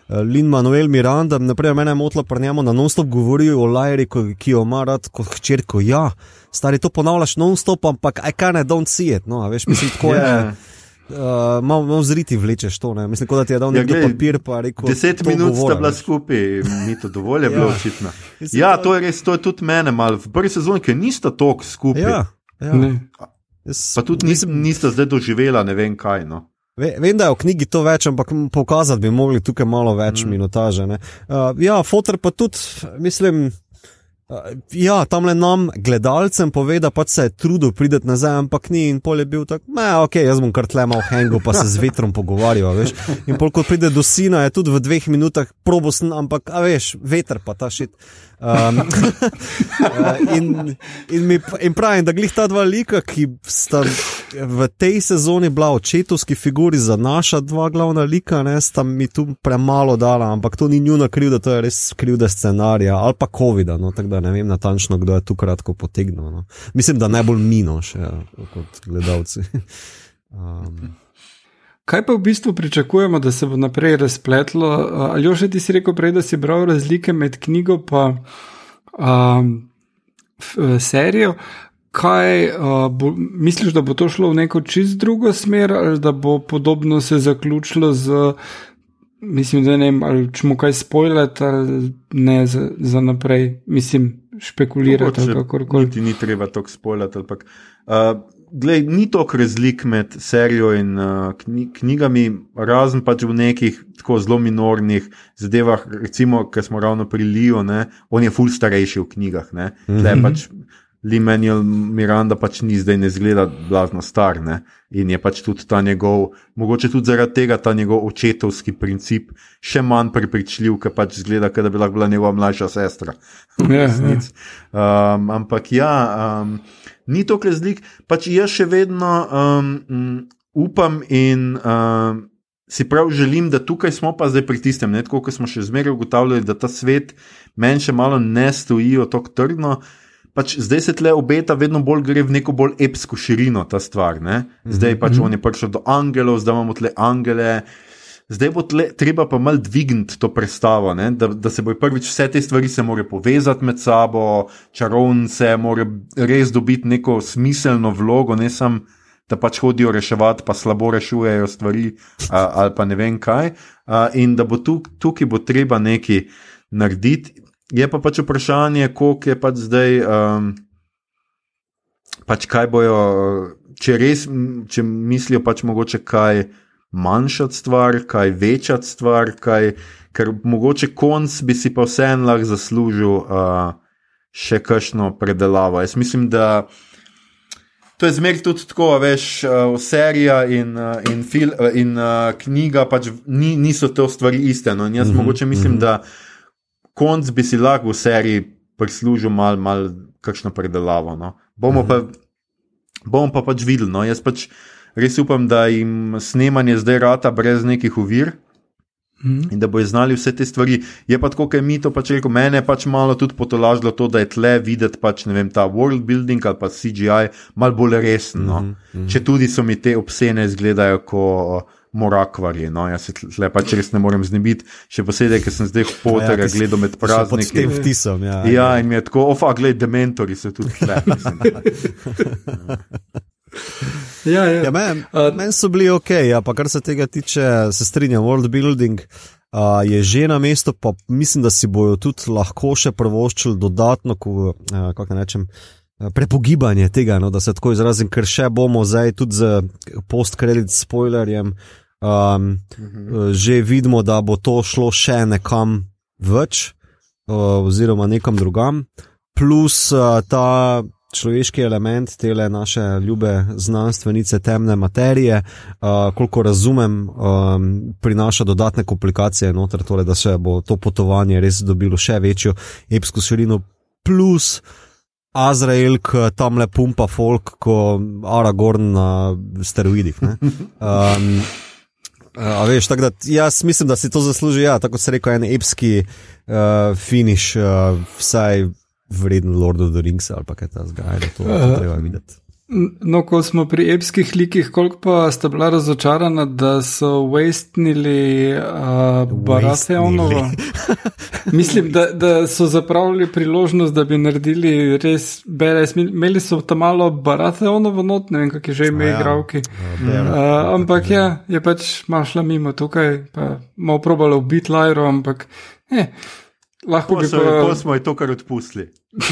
Lin Manuel Miranda, naprej mene je motila pri njemu, da non-stop govori o Lajri, ki jo ima rad kot hčerko. Ja, stari to ponavljaš non-stop, ampak I kind of don't see it. No, veš, mislim, tako je. Ja. Uh, malo mal zriti vlečeš to, ne? mislim, kot da ti je dal Ja, glej, papir, pa rekel. Deset minut sta govora, bila veš. skupaj, ni to dovolj, je [laughs] bilo Ja. očitno. Mislim, Ja, to- je res, to je tudi mene malo. V prvi sezoni, ki nista tok skupaj, Ja, ja. Ne. Jaz, pa tudi nis, nista zdaj doživela ne vem kaj. No. Ve, vem, da je v knjigi to več, ampak pokazati bi mogli tukaj malo več mm. minutaže. ne. Uh, ja, fotor pa tudi, mislim. Uh, ja, tam le nam, gledalcem, pove, da pač se je trudil priti nazaj, ampak ni in pol je bil tako, ne, ok, jaz bom kar tle malo hengo, pa se z vetrom pogovarjal, veš. In pol, ko pride do sina, je tudi v dveh minutah probosn, ampak, a veš, veter pa ta šit. Um, [laughs] uh, in, in, mi, in pravim, da glih ta dva lika, ki sta v tej sezoni bila očetovski figuri za naša dva glavna lika, ne, sta mi tu premalo dala, ampak to ni njuna krivda, to je res krivda scenarija ali pa COVID-a, no, tako da ne vem natančno, kdo je tu kratko potegnil. No. Mislim, da najbolj mino še kot gledalci. [laughs] Um, Kaj pa v bistvu pričakujemo, da se bo naprej razpletlo? Ali že ti si rekel prej, da si bral razlike med knjigo in um, serijo? Kaj uh, bo, misliš, da bo to šlo v neko čist drugo smer, ali da bo podobno se zaključilo z, mislim, da ne vem, ali če mu kaj spoilati, ali ne za, za naprej, mislim, špekulirati ali kakorkoli. Ti ni treba tako spoilati. ampak, Uh, glej, ni toliko razlik med serijo in uh, kni, knjigami, razen pač v nekih tako zelo minornih zadevah, recimo, ker smo ravno pri Liju, ne, on je ful starejši v knjigah. Ne, mm -hmm. pač Lee Manuel Miranda pač ni zdaj ne zgleda blazno star ne, in je pač tudi ta njegov, mogoče tudi zaradi tega ta njegov očetovski princip še manj prepričljiv, ker pač zgleda, da bi lahko bila njegova mlajša sestra. Ja. [laughs] resnici. Um, ampak ja, um, ni to razlik. Pač jaz še vedno um, upam in um, si prav želim, da tukaj smo pa zdaj pri tistem, ne tako, kot smo še zmeraj ugotavljali, da ta svet meni še malo ne stojijo tako trdno. Pač zdaj se tle obeta, vedno bolj gre v neko bolj epsko širino ta stvar. Ne? Zdaj pač on je prišel do angelov, zdaj imamo tle angele. Zdaj bo tle, treba pa mal dvigniti to predstavo, da, da se bojo prvič vse te stvari se more povezati med sabo, čarovnice, mora res dobiti neko smiselno vlogo, ne samo da pač hodijo reševati, pa slabo rešujejo stvari a, ali pa ne vem kaj. A, in da bo tuk, tukaj bo treba nekaj narediti. Je pa pač vprašanje, koliko je pač zdaj. Um, pač kaj bojo, če res, če mislijo pač mogoče kaj manjšati stvar, kaj večati stvar, kaj, ker mogoče konc bi si pa vseeno lahko zaslužil uh, še kakšno predelavo. Jaz mislim, da to je zmeraj tudi tako, veš, uh, serija in, uh, in, fil, uh, in uh, knjiga pač ni, niso te stvari iste. No? In jaz mm -hmm, mogoče mislim, mm -hmm. da konc bi si lahko v seriji prislužil malo mal kakšno predelavo. No? Bomo, mm -hmm. pa, bomo pa pač videli. No? Jaz pač res upam, da jim snemanje zdaj rata brez nekih ovir. Mhm. In da bojo znali vse te stvari. Je pa tako, kot je mi to pač rekel, mene je pač malo tudi potolažilo to, da je tle videti pač, ne vem, ta world building ali pa CGI malo bolj resen. No? Mm -hmm. Če tudi so mi te obscene izgledajo kot morakvarji. No? Jaz se tle pač res ne morem znebiti, še posebej, ker sem zdaj Potterja Ja, gledal med prazniki. tem vtisom. Ja, Ja, in mi je tako, ofa, gledaj, dementori so tudi tle. [laughs] [laughs] Ja, ja. Ja, Meni Uh, men so bili ok, ja, pa kar se tega tiče, se strinjam, world building. Uh, je že na mestu, pa mislim, da si bojo tudi lahko še prvoščili dodatno, ko, uh, kako naj rečem, uh, prepogibanje tega, no, da se tako izrazim, ker še bomo zdaj tudi z post-credit spoilerjem. Um, uh, že vidimo, da bo to šlo še nekam več, uh, oziroma nekam drugam, plus uh, ta človeški element, te naše ljube znanstvenice temne materije, uh, koliko razumem, um, prinaša dodatne komplikacije noter, torej da se bo to potovanje res dobilo še večjo epsko širino, plus. Azrael, ki tam le pumpa folk, kot Aragorn na steroidih. ne. Um, a veš, tako da jaz mislim, da si to zasluži, ja, tako se reče, en epski uh, finish, uh, vsaj vreden Lord of the Rings ali kaj ta zgaj, da to uh, treba videti. No, ko smo pri epskih likih, koliko pa sta bila razočarana, da so wastnili uh, Baratheonovo? [laughs] [laughs] Mislim, da, da so zapravili priložnost, da bi naredili res beres. Imeli so tam malo Baratheonovo not, ne vem, kak je že ime Ja. igravki. Uh, Uh, ampak ja, je pač mašla mimo tukaj, pa malo probala ubiti Lajro, ampak eh, lahko bi pa. po smo ji to kar odpustili. [laughs]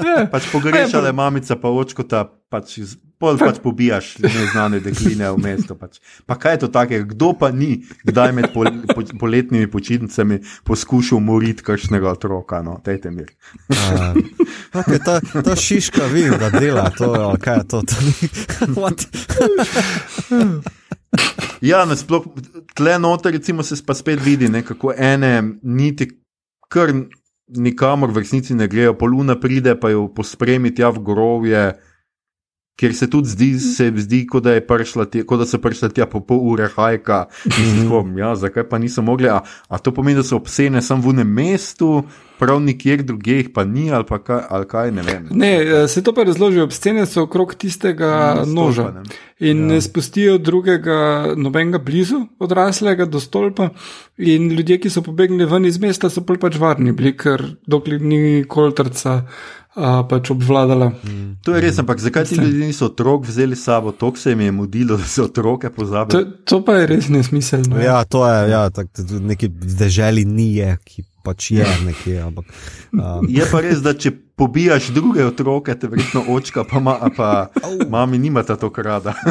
Ja, Pač pogrešale mamica, pa očkota, pač, iz- pol pač pobijaš neznane dekline v mesto. Pač. Pa kaj je to takega, kdo pa ni, kdaj med pol, po, poletnimi počitnicami poskušal umoriti kakšnega otroka, no, tejte mir. uh, [laughs] okay, ta, ta šiška, vidim, da dela to, kaj je to. [laughs] to? Ja, nasploh, tle noter, recimo, se pa spet vidi, ne, kako ene niti kar nikamor v resnici ne grejo, poluna pride, pa jo pospremi tja v grovje. Ker se tudi zdi, se zdi kot da, tja, kot da so prišla tja po pol ure hajka. In tako, ja, zakaj pa niso mogli? A, a to pomeni, da so obsene samo v enem mestu, prav nikjer drugje jih pa ni, ali, pa kaj, ali kaj ne vem. Ne, eh, se to pa razloži, obscene so okrog tistega Mm, noža stolpa, ne. in Ja. ne spustijo drugega, nobenega blizu odraslega do stolpa. In ljudje, ki so pobegnili ven iz mesta, so pol pač varni bili, ker dokler ni koltrca a, pač obvladala. To je res, ampak zakaj ti ljudje niso otrok vzeli s sabo, to se jim je mudilo, [laughs] da so otroke To, pozabili. to pa je res nesmiselno. Ja, to je, ja, tak, neki deželi ni je, ki pač je nekje. Ampak, um, Je pa res, da če pobijaš druge otroke, te verjetno očka, pa, ma, pa mami nimata to rada. [laughs]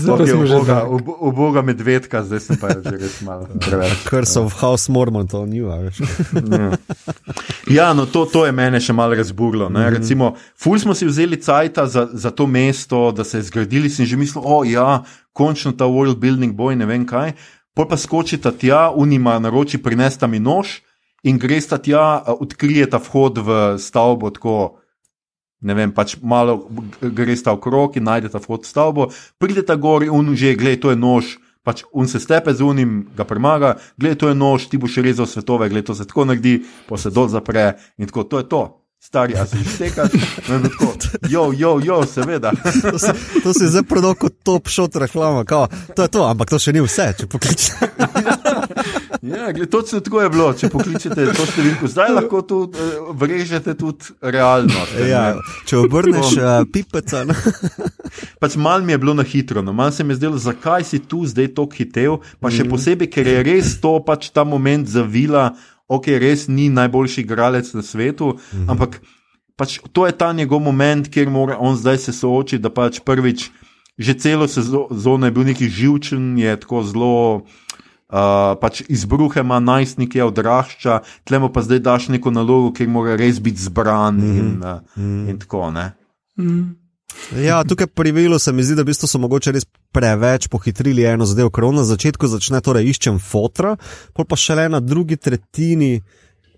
Zdaj Okay, tak. ub- uboga medvedka, zdaj sem pa že res malo [laughs] preveč. Curse of House Mormon, to ni več. Ja, no to, to je mene še malo razburilo. Mm -hmm. Recimo, ful smo si vzeli cajta za, za to mesto, da se je zgradili, sem že mislil, o ja, končno ta world building boj, ne vem kaj. Pol pa skočita tja, unima naroči prinesta mi nož in gresta tja, a, odkrijeta vhod v stavbo tako. Ne vem, pač malo gresta okrog in najdeta vhod v stavbo, prideta gor in un že, gledaj, to je nož, pač un se stepe z unim, ga premaga, gledaj, to je nož, ti boš rezal svetove, gledaj, to se tako naredi, pa se dol zapre in tako, to je to. Stari, a se že stekaš, no in tako, [laughs] jo, jo, jo, seveda. To si, to si zdaj prodal kot top shot reklama, kao, to je to, ampak to še ni vse, če pokličeš. [laughs] Ja, gled, točno tako je bilo, če pokličete to številko, zdaj lahko tudi eh, vrežete tudi realnost. [laughs] Ja, če obrneš uh, pipeca, no. Pač mal mi je bilo na hitro, no, mal se mi je zdelo, zakaj si tu zdaj tako hitev, pa še Mhm. posebej, ker je res to pač ta moment zavila, ok, res ni najboljši igralec na svetu, Mhm. ampak pač to je ta njegov moment, kjer mora on zdaj se soočiti, da pač prvič, že celo sezono je bil neki živčen, je tako zelo. Uh, pač izbruhe ima najstnike, odrašča, tlemo pa zdaj daš neko nalogo, kjer mora res biti zbran mm -hmm. in, uh, mm. in tako. Ne? Mm. Ja, tukaj pri Vilu se mi zdi, da v bistvu so mogoče res preveč pohitrili eno zadevo, ker on na začetku začne torej iščem fotra, pa šele na drugi tretjini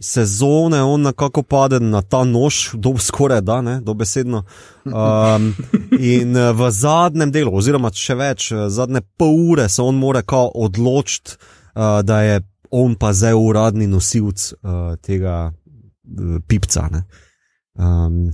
sezone on nekako pade na ta nož, do, skoraj da, ne, dobesedno. Um, in eh, v zadnjem delu, oziroma še več, eh, zadnje pol ure se on mora odločiti, uh, da je on pa zdaj uradni nosilc uh, tega uh, pipca. ne. Um,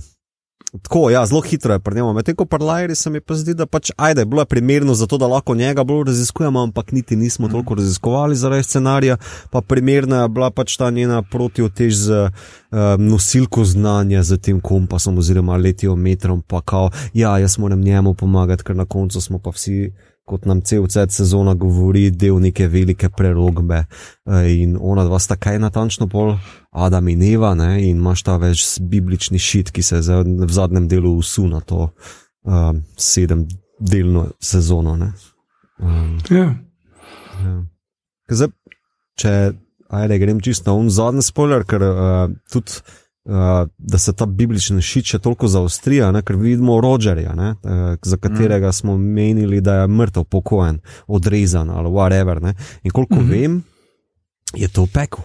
tako, ja, zelo hitro je prnemo. Medtem ko pri Lajri se mi pa zdi, da pač, ajde, bilo je primerno za to, da lahko njega bolj raziskujemo, ampak niti nismo mm. toliko raziskovali zaradi scenarija, pa primerna je bila pač ta njena protiotež z um, nosilko znanja, z tem kompasom oziroma letiometrom, pa kao, ja, jaz moram njemu pomagati, ker na koncu smo pa vsi kot nam cel cel sezona govori, del neke velike prerogbe. Eh, in ona dva sta kaj natančno pol, Adam in Eva, ne? in imaš ta več biblični šit, ki se v zadnjem delu usul na to um, sedemdelno sezono. Um, ja. ja. Zdaj, če ajde, grem čisto na un zadnji spoiler, ker uh, tudi. Uh, da se ta biblični šit še toliko zaostrija, ne? ker vidimo Rogerja, uh, za katerega mm. smo menili, da je mrtev, pokojen, odrezan ali whatever. Ne? In koliko mm -hmm. vem, je to pekel.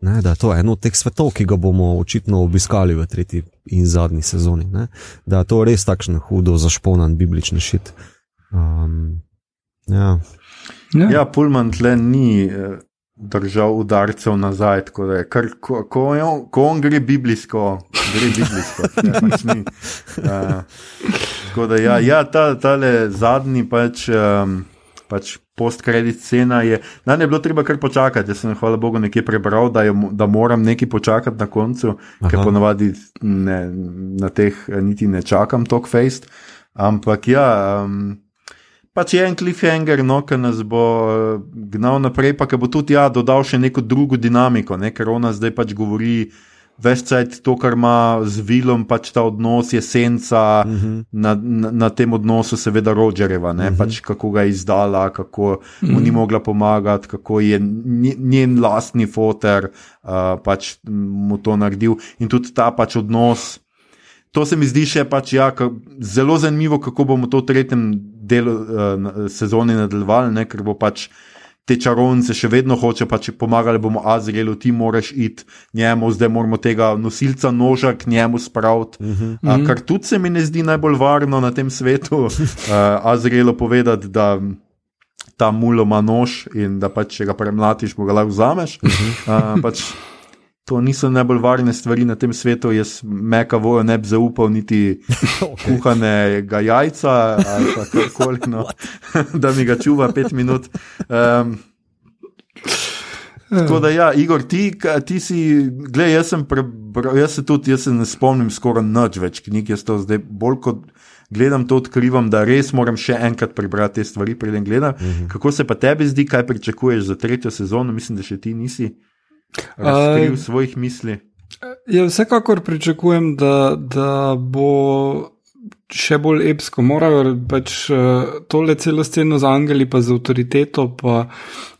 Ne, da je to eno od teh svetov, ki ga bomo očitno obiskali v tretji in zadnji sezoni. Ne? Da je to res takšen hudo zašponan biblični šit. Um, ja, ja. ja Pulman tle ni. Držal udarcev nazaj. Kar, ko, ko, on, ko on gre biblijsko, gre biblijsko. [laughs] Ne, pač ni, uh, da, ja, ja, ta tale zadnji pač. Um, Pač Post-kredit scena je. Na ne bilo treba kar počakati. Jaz sem, hvala Bogu, nekje prebral, da, je, da moram nekaj počakati na koncu, Aha. ker ponovadi ne, na teh niti ne čakam, tok face. Ampak ja, um, pač je en cliffhanger, no, ki nas bo eh, gnal naprej, pa ki bo tudi ja, dodal še neko drugo dinamiko, ne, ker ona zdaj pač govori. Večcajt to, kar ima z Vilom, pač ta odnos je senca uh mhm. -huh. na, na, na tem odnosu, seveda, Rogerjeva, uh mhm. -huh. pač kako ga je izdala, kako uh -huh. mu ni mhm. mogla pomagati, kako je njen lastni foter uh, pač mu to naredil. In tudi ta pač odnos, to se mi zdi še pač ja, zelo zanimivo, kako bomo to v tretjem delu uh, sezone nadaljevali, ne, ker bo pač te čarovnice še vedno hoče, pač pomagali bomo Azrielu, ti moraš iti njemu, zdaj moramo tega nosilca noža k njemu spraviti. Uh -huh. uh, kar tudi se mi ne zdi najbolj varno na tem svetu, uh, [laughs] Azrielu povedati, da. Ta mulo ima nož in da pač, če ga premlatiš, mu ga lahko vzameš. Uh -huh. uh, pač, to niso najbolj varne stvari na tem svetu. Jaz meka vojo ne bi zaupal, niti okay. [laughs] [laughs] kuhanega jajca ali [laughs] karkoli, no, da mi ga čuva pet minut. Um, Tako da, ja, Igor, ti, ti si, gledaj, jaz sem prebral, jaz se tudi, jaz se ne spomnim skoraj nič več knjig, jaz to zdaj bolj kot gledam, to odkrivam, da res moram še enkrat prebrati te stvari, preden gledam. Uh mhm. -huh. Kako se pa tebi zdi, kaj pričakuješ za tretjo sezono, mislim, da še ti nisi razkril uh, svojih misli. Ja, vsekakor pričakujem, da, da bo še bolj epsko. Morajo pač uh, tole celo sceno z angeli, pa z avtoriteto, pa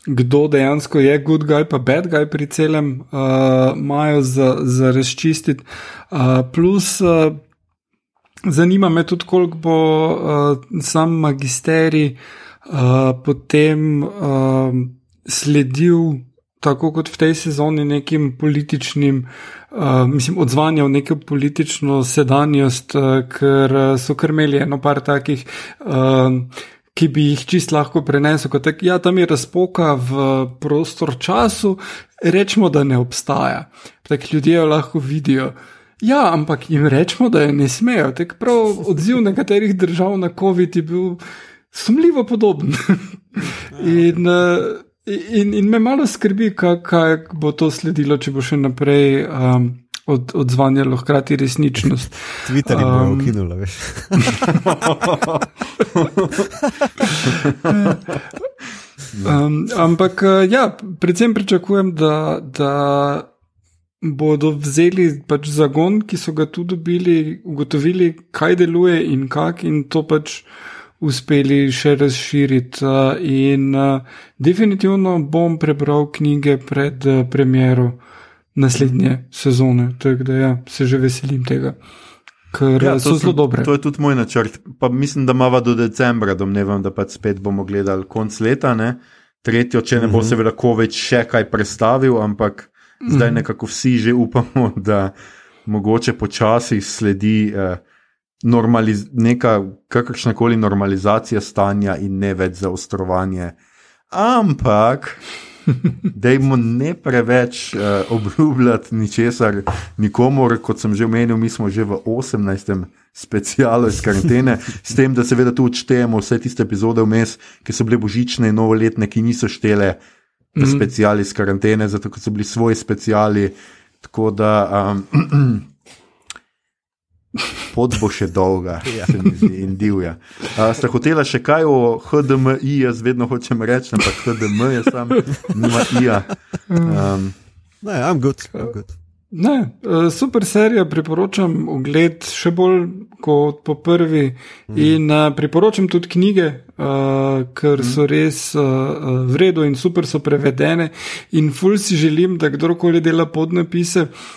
kdo dejansko je good guy, pa bad guy pri celem, uh, imajo za, za razčistiti. Uh, plus, uh, zanima me tudi, koliko bo uh, sam magisterij uh, potem uh, sledil tako kot v tej sezoni, nekim političnim, uh, mislim, odzvanjal neko politično sedanjost, uh, ker so krmeli eno par takih. Uh, Ki bi jih čist lahko prenesel, kot da ja, tam je razpoka v prostor času, rečemo, da ne obstaja. Tako ljudje jo lahko vidijo. Ja, ampak jim rečemo, da je ne smejo. Tako prav odziv nekaterih držav na COVID je bil sumljivo podoben. [laughs] In uh, In, in me malo skrbi, kaj bo to sledilo, če bo še naprej um, od, odzvanjalo hkrati resničnost. [laughs] Twitter je um, ukinula, veš. [laughs] um, ampak uh, ja, predvsem pričakujem, da, da bodo vzeli pač zagon, ki so ga tu dobili, ugotovili, kaj deluje in kak in to pač uspeli še razširiti. In definitivno bom prebral knjige pred premjero naslednje sezone, tako da ja, se že veselim tega. Ker ja, so zelo dobre. To je tudi moj načrt. Pa mislim, da imamo do decembra, domnevam, da pa spet bomo gledali konc leta. Ne? Tretjo, če ne bo uh mhm. -huh. seveda Koveč še kaj predstavil, ampak uh -huh. zdaj mhm. nekako vsi že upamo, da mogoče počasi sledi. Uh, normaliz neka kakršna koli normalizacija stanja in ne več zaostrovanje. Ampak [laughs] Dajmo ne preveč uh, obljubljati ničesar, nikomor, kot sem že omenil, mi smo že v 18. specialu iz karantene, s tem, da seveda tu odštejemo vse tiste epizode vmes, ki so bile božične in novoletne, ki niso štele v Mhm. speciali iz karantene, zato ker so bili svoji speciali. Tako da um, [clears throat] pot bo še dolga, [laughs] Ja. zdi, in divja. Uh, Ste hotela še kaj o HDMI, jaz vedno hočem reči, ampak HDM je sam, nima IA. Um, Ne, I'm good. I'm good. Ne, eh, super serija, priporočam ogled še bolj kot po prvi. Mm. In uh, priporočam tudi knjige, uh, ker so res uh, vredno in super so prevedene. In ful si želim, da kdorkoli dela podnapise uh,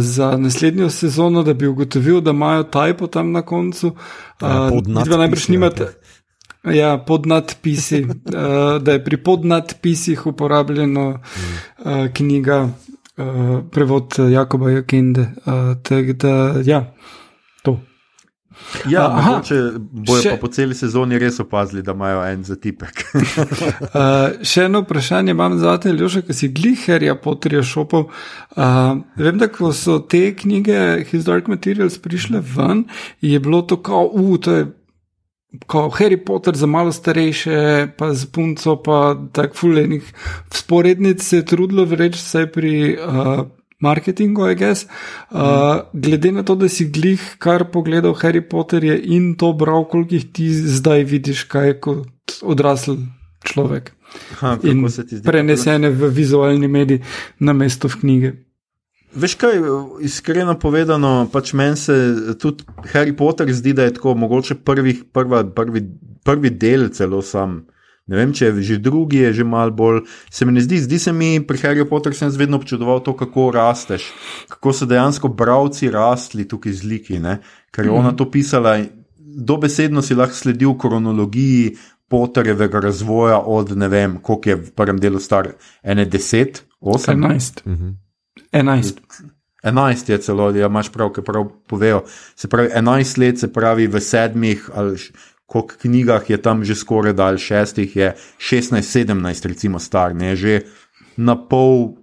za naslednjo sezono, da bi ugotovil, da imajo tajpo tam na koncu. Ja, Uh, podnadpisi, vidva najbrž ja. nimate. Ja, podnadpisi, uh, da je pri podnadpisih uporabljeno uh, knjiga, uh, prevod Jakoba Jakende. Uh, tako da, ja, to. Ja, Aha, mogoče bojo še- pa po celi sezoni res opazili, da imajo en zatipek. Uh, [laughs] še eno vprašanje imam za te, Ljoša, ki si gliherja Potterja šopal. Uh, vem, da ko so te knjige His Dark Materials prišle ven, je bilo to kao, uh, to je. Ko Harry Potter za malo starejše, pa z punco, pa tako fulejnih sporednic se je trudilo vreči vsaj pri uh, marketingu, I guess. Uh, glede na to, da si glih kar pogledal Harry Potterje in to bral, koliko jih ti zdaj vidiš, kaj kot odrasel človek. Ha, In prenesene v vizualni medij na mesto v knjige. Veš kaj, iskreno povedano, pač meni se tudi Harry Potter zdi, da je tako mogoče prvih, prva, prvi, prvi del celo sam. Ne vem, če je že drugi, je že mal bolj. Se mi ne zdi, zdi se mi pri Harry Potterju sem vedno občudoval to, kako rasteš, kako so dejansko bravci rastli tukaj z liki. Ne? Ker je ona to pisala, dobesedno si lahko sledil kronologiji Potterjevega razvoja od ne vem, koliko je v prvem delu star, ene deset, osem. 11. Mhm. 11. 11 je celo, ja, imaš prav, ki prav povejo. Se pravi, 11 let, se pravi, v sedmih ali koliko knjigah je tam že skoraj da, ali šestih je 16, 17, recimo star, ne, že na pol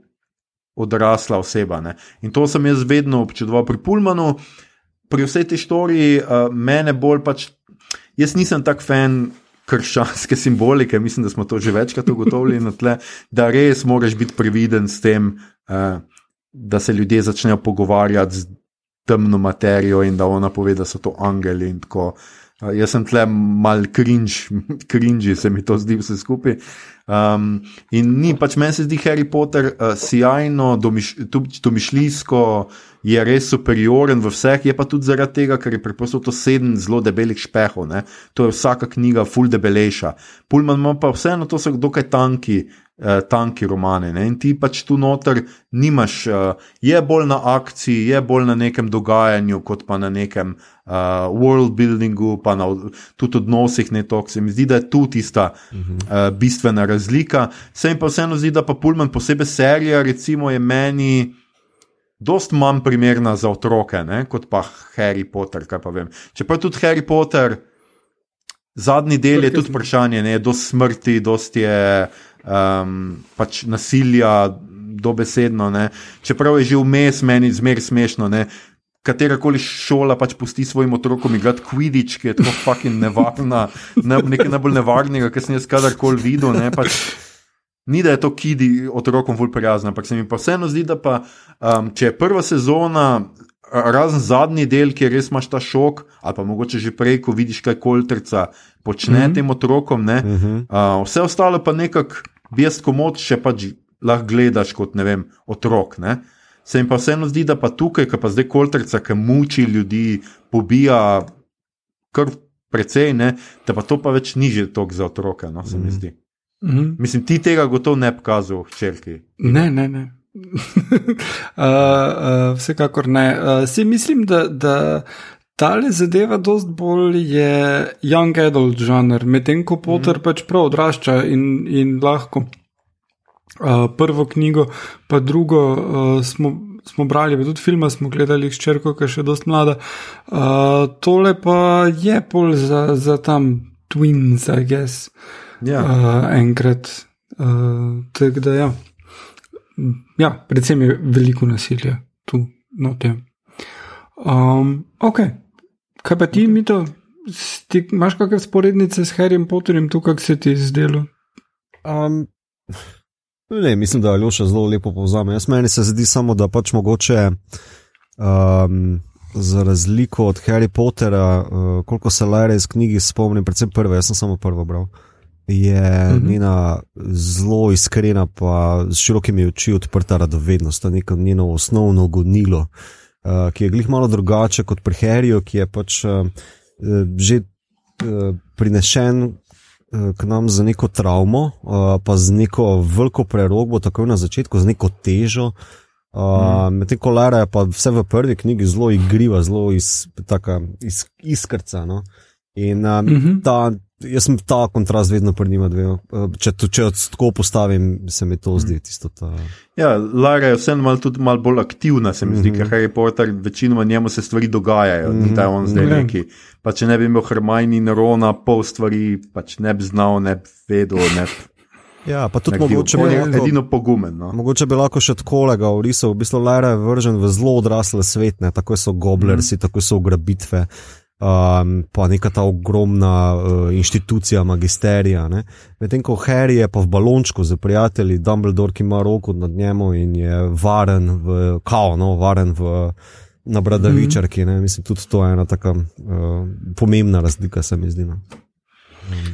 odrasla oseba. Ne. In to sem jaz vedno občudoval pri Pulmanu, pri vsej tej štoriji, uh, mene bolj pač, jaz nisem tak fan. Krščanske simbolike, mislim, da smo to že večkrat ugotovili, na tle, da res moraš biti previden s tem, uh, da se ljudje začnejo pogovarjati z temno materijo in da ona pove, da so to angeli. in tako. Uh, jaz sem tle mal cringe, cringe se mi to zdi vse skupaj. Um, in ni pač meni se zdi Harry Potter uh, sjajno, domiš, domišljijsko, je res superioren v vseh, je pa tudi zaradi tega, ker je preprosto to sedem zelo debelih špehov. Ne? To je vsaka knjiga, full debelejša. Pulman ima pa vseeno, to so dokaj tanki. Uh, tanki romane. Ne? In ti pač tu noter nimaš, uh, je bolj na akciji, je bolj na nekem dogajanju, kot pa na nekem uh, world buildingu, pa na tudi odnosih. Ne, toliko. Se mi zdi, da je tu tista uh, bistvena razlika. Se mi pa vseeno zdi, da pa Pullman, posebej serija, recimo, je meni. Dost manj primerna za otroke, ne, kot pa Harry Potter. pa vem. Čeprav tudi Harry Potter, zadnji del je tudi vprašanje, ne, dost smrti, dost je um, pač nasilja, dobesedno. Ne. Čeprav je že vmes meni zmer smešno. Ne. Katera koli šola pač pusti svojim otrokom igrati kvidič, ki je tako fucking nevarna, ne, nekaj najbolj nevarnega, kar sem jaz kadarkoli videl. Ne, pač, Ni da je to kidi otrokom bolj prijazno, ampak se mi pa vseeno zdi, da pa, um, če je prva sezona, razen zadnji del, kjer res imaš ta šok, ali pa mogoče že prej, ko vidiš, kaj koltrca počne mm. -hmm. tem otrokom, ne, Mhm. uh, vse ostalo pa nekako bijes komod, še pač lahko gledaš kot ne vem, otrok. Ne. Se mi pa vseeno zdi, da pa tukaj, ki pa zdaj koltrca, ki muči ljudi, pobija kar precej, ne, da pa to pa več ni že tok za otroke, no, se mi Mhm. zdi. Mhm. Mislim, ti tega gotovo ne bi kazal hčerki. Ne, ne, ne. [laughs] uh, uh, vsekakor ne. Uh, si mislim, da, da tale zadeva dost bolj je young adult žanr, medtem ko Potter mm. pač prav odrašča in, in lahko. Uh, prvo knjigo, pa drugo uh, smo, smo brali, pa tudi filma smo gledali s črko, ki je še dost mlada. Uh, tole pa je pol za, za tam twins, I guess Ja. uh, enkrat. Uh, tako da, ja. ja, predvsem je veliko nasilja tu, no, tem. Um, ok, kaj pa ti, mi to, ti, imaš kakšne sporednice s Harryjem Potterjem, tu kak se ti je zdelo? Um, ne, mislim, da je Aljoša zelo lepo povzame. Jaz meni se zdi samo, da pač mogoče. Um, Za razliko od Harry Pottera, uh, koliko se Lara iz knjigi spomni, predvsem prve, jaz sem samo prvo bral, je -hmm. njena zelo iskrena, pa z širokimi oči odprta radovednost, neko njeno osnovno gonilo, uh, ki je glih malo drugače kot pri Harryju, ki je pač uh, že uh, prinešen uh, k nam z neko travmo, uh, pa z neko veliko prerogbo, tako na začetku, z neko težo. Uh, mm. Medtem ko Lara je pa vse v prvi knjigi zelo igriva, zelo iz, taka, iz, iskrca. No? In um, mm -hmm. ta, jaz sem ta kontrast vedno pri njima dve. Če to če tako postavim, se mi to zdi. Tisto, ta... Ja, Lara je vseeno mal, tudi malo bolj aktivna, se mi zdi, mm -hmm. ker Harry Potter, večinoma njemu se stvari dogajajo, mm -hmm. ni ta on zdaj mm -hmm. neki. Pa če ne bi imel Hermajni in Rona, pol stvari pač ne bi znal, ne bi vedel. Ne bi... Ja, pa tudi mogoče bi lahko. Edino pogumen. No. Mogoče bi lahko še tako lega urisal, v bistvu Lara je vržen v zelo odrasle svet, ne? tako so goblersi, mm. tako so ugrabitve, um, pa neka ta ogromna uh, inštitucija, magisterija. Medtem ko Harry je pa v balončku z prijatelji, Dumbledore, ki ima roko nad njemu in je varen v kao, no, varen v. Na bradavičarki, mm. mislim, tudi to je ena tako uh, pomembna razlika, se mi zdi. No.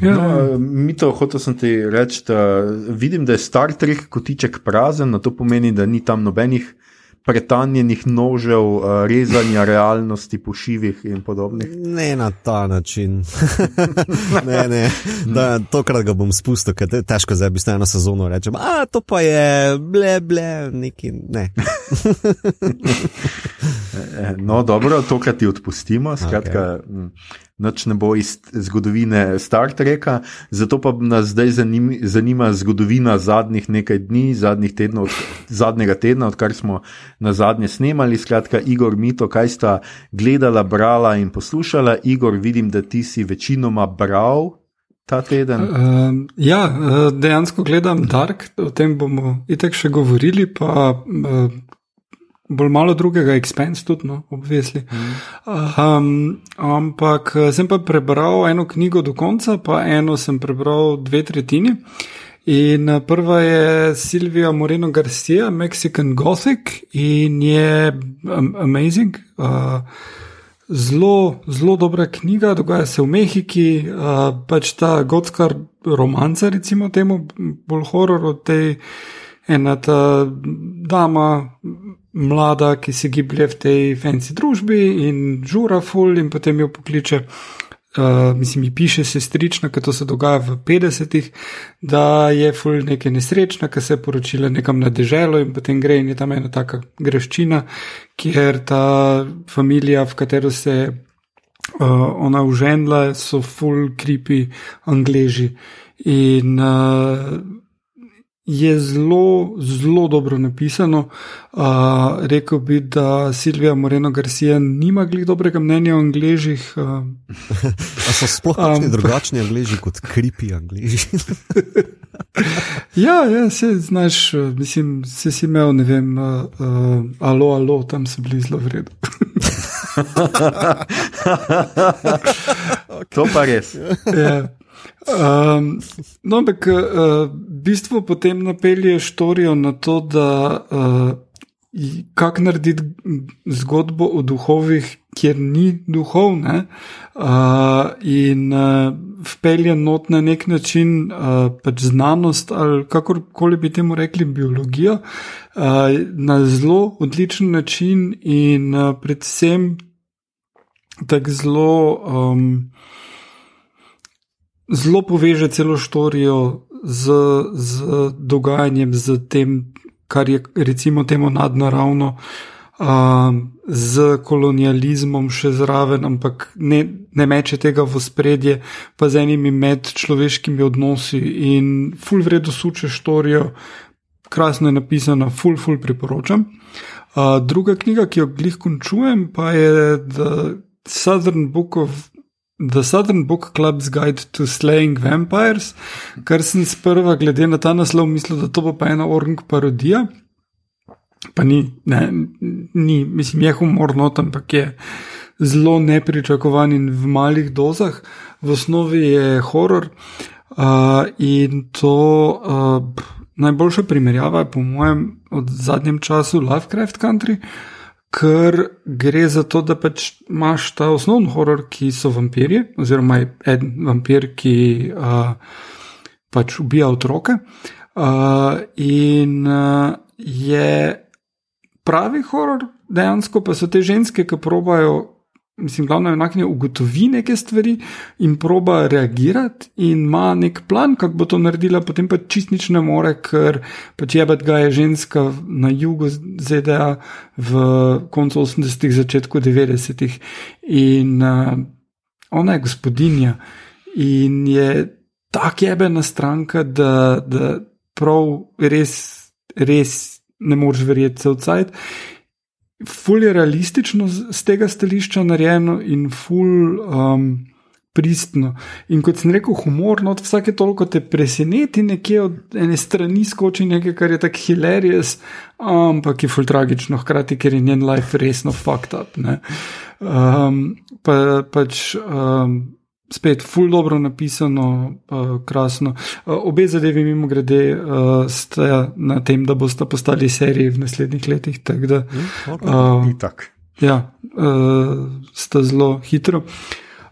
Ja. No, mi to sem ti reči, da vidim, da je Star Trek kotiček prazen, no to pomeni, da ni tam nobenih pretanjenih nožev, rezanja realnosti po šivih in podobnih. Ne na ta način. [laughs] ne, ne. Da, tokrat ga bom spustil, ker je težko zdaj bi eno sezono reči. A to pa je, ble, ble, neki ne. [laughs] E, no, dobro, tokrat ti odpustimo. Skratka, okay noč ne bo iz zgodovine Star Treka, zato pa nas zdaj zanima, zanima zgodovina zadnjih nekaj dni, zadnjih tednov, zadnjega tedna, odkar smo na zadnje snemali. Skratka, Igor, Mito, kaj sta gledala, brala in poslušala? Igor, vidim, da ti si večinoma bral. Ta teden. Uh, ja, eh, dejansko gledam Dark, o tem bomo itek še govorili, pa uh, bolj malo drugega, expense tudi, no, obvesli. Mm. Um, ampak eh, sem pa prebral eno knjigo do konca, pa eno sem prebral dve tretjini. In eh, prva je Silvija Moreno Garcia, Mexican Gothic, in je amazing. Uh, zelo, zelo dobra knjiga, dogaja se v Mehiki, uh, pač ta gotska romanca, recimo temu, bolj horor od tej ena ta dama, mlada, ki se giblje v tej fancy družbi in žura ful in potem jo pokliče. Uh, mislim, mi piše sestrična, ker to se dogaja v 50-ih, da je ful nekaj nesrečna, ker se je poročila nekam na deželo in potem gre in je tam ena taka greščina, kjer ta familija, v katero se je uh, ona uženla, so ful creepy angleži. In uh, je zelo, zelo dobro napisano. Uh, rekel bi, da Silvija Moreno Garcia nima glih dobrega mnenja o angližih. Uh, so sploh um, drugačni angliži kot kripi angliži. [laughs] ja, ja, se znaš, mislim, se si imel, ne vem, uh, uh, alo, alo, tam so bili zelo vredni. [laughs] to pa res. ja. Um, no, ampak uh, bistvo potem napelje štorijo na to, da uh, kako narediti zgodbo o duhovih, kjer ni duhov, ne? uh, in uh, vpelje not na nek način uh, pač znanost ali kakorkoli bi temu rekli biologijo, uh, na zelo odličen način in uh, predvsem tako zelo. Um, zelo poveže celo štorijo z, z dogajanjem, z tem, kar je recimo temu nadnaravno, uh, z kolonializmom še zraven, ampak ne, ne meče tega v spredje, pa z enimi medčloveškimi odnosi in full vredo suče štorijo, krasno je napisana, full, full priporočam. Uh, druga knjiga, ki jo glih končujem, pa je The Southern Book of The Southern Book Club's Guide to Slaying Vampires, kar sem sprva, glede na ta naslov, mislil, da to bo pa ena orng parodija. Pa ni, ne, ni, mislim, je humorno, ampak je zelo nepričakovan in v malih dozah. V osnovi je horor uh, in to uh, najboljša primerjava je, po mojem, od zadnjem času Lovecraft Country. Uh, ker gre za to, da pač imaš ta osnovni horor, ki so vampirji, oziroma en vampir, ki uh, pač ubija otroke. Uh, in uh, je pravi horor, dejansko pa so te ženske, ki probajo mislim, glavno enakne ugotovi neke stvari in proba reagirati in ima nek plan, kako bo to naredila, potem pa čist nič ne more, ker pač jebet ga je ženska na jugu ZDA v koncu 80-ih, začetku 90-ih in uh, ona je gospodinja in je tak jebena stranka, da, da prav res, res ne moreš verjeti se odsajati ful je realistično z tega stališča narejeno in ful um, pristno. In kot sem rekel, humorno, od vsake toliko te preseneti, nekje od ene strani skoči nekaj, kar je tako hilarious, ampak je ful tragično, hkrati, ker je njen life resno fucked up. Um, pa, pač. Um, spet, ful dobro napisano, uh, krasno. Uh, obe zadevi, mimo grede, uh, sta na tem, da boste postali seriji v naslednjih letih. Tak da, uh, tak. Ja, uh, sta zelo hitro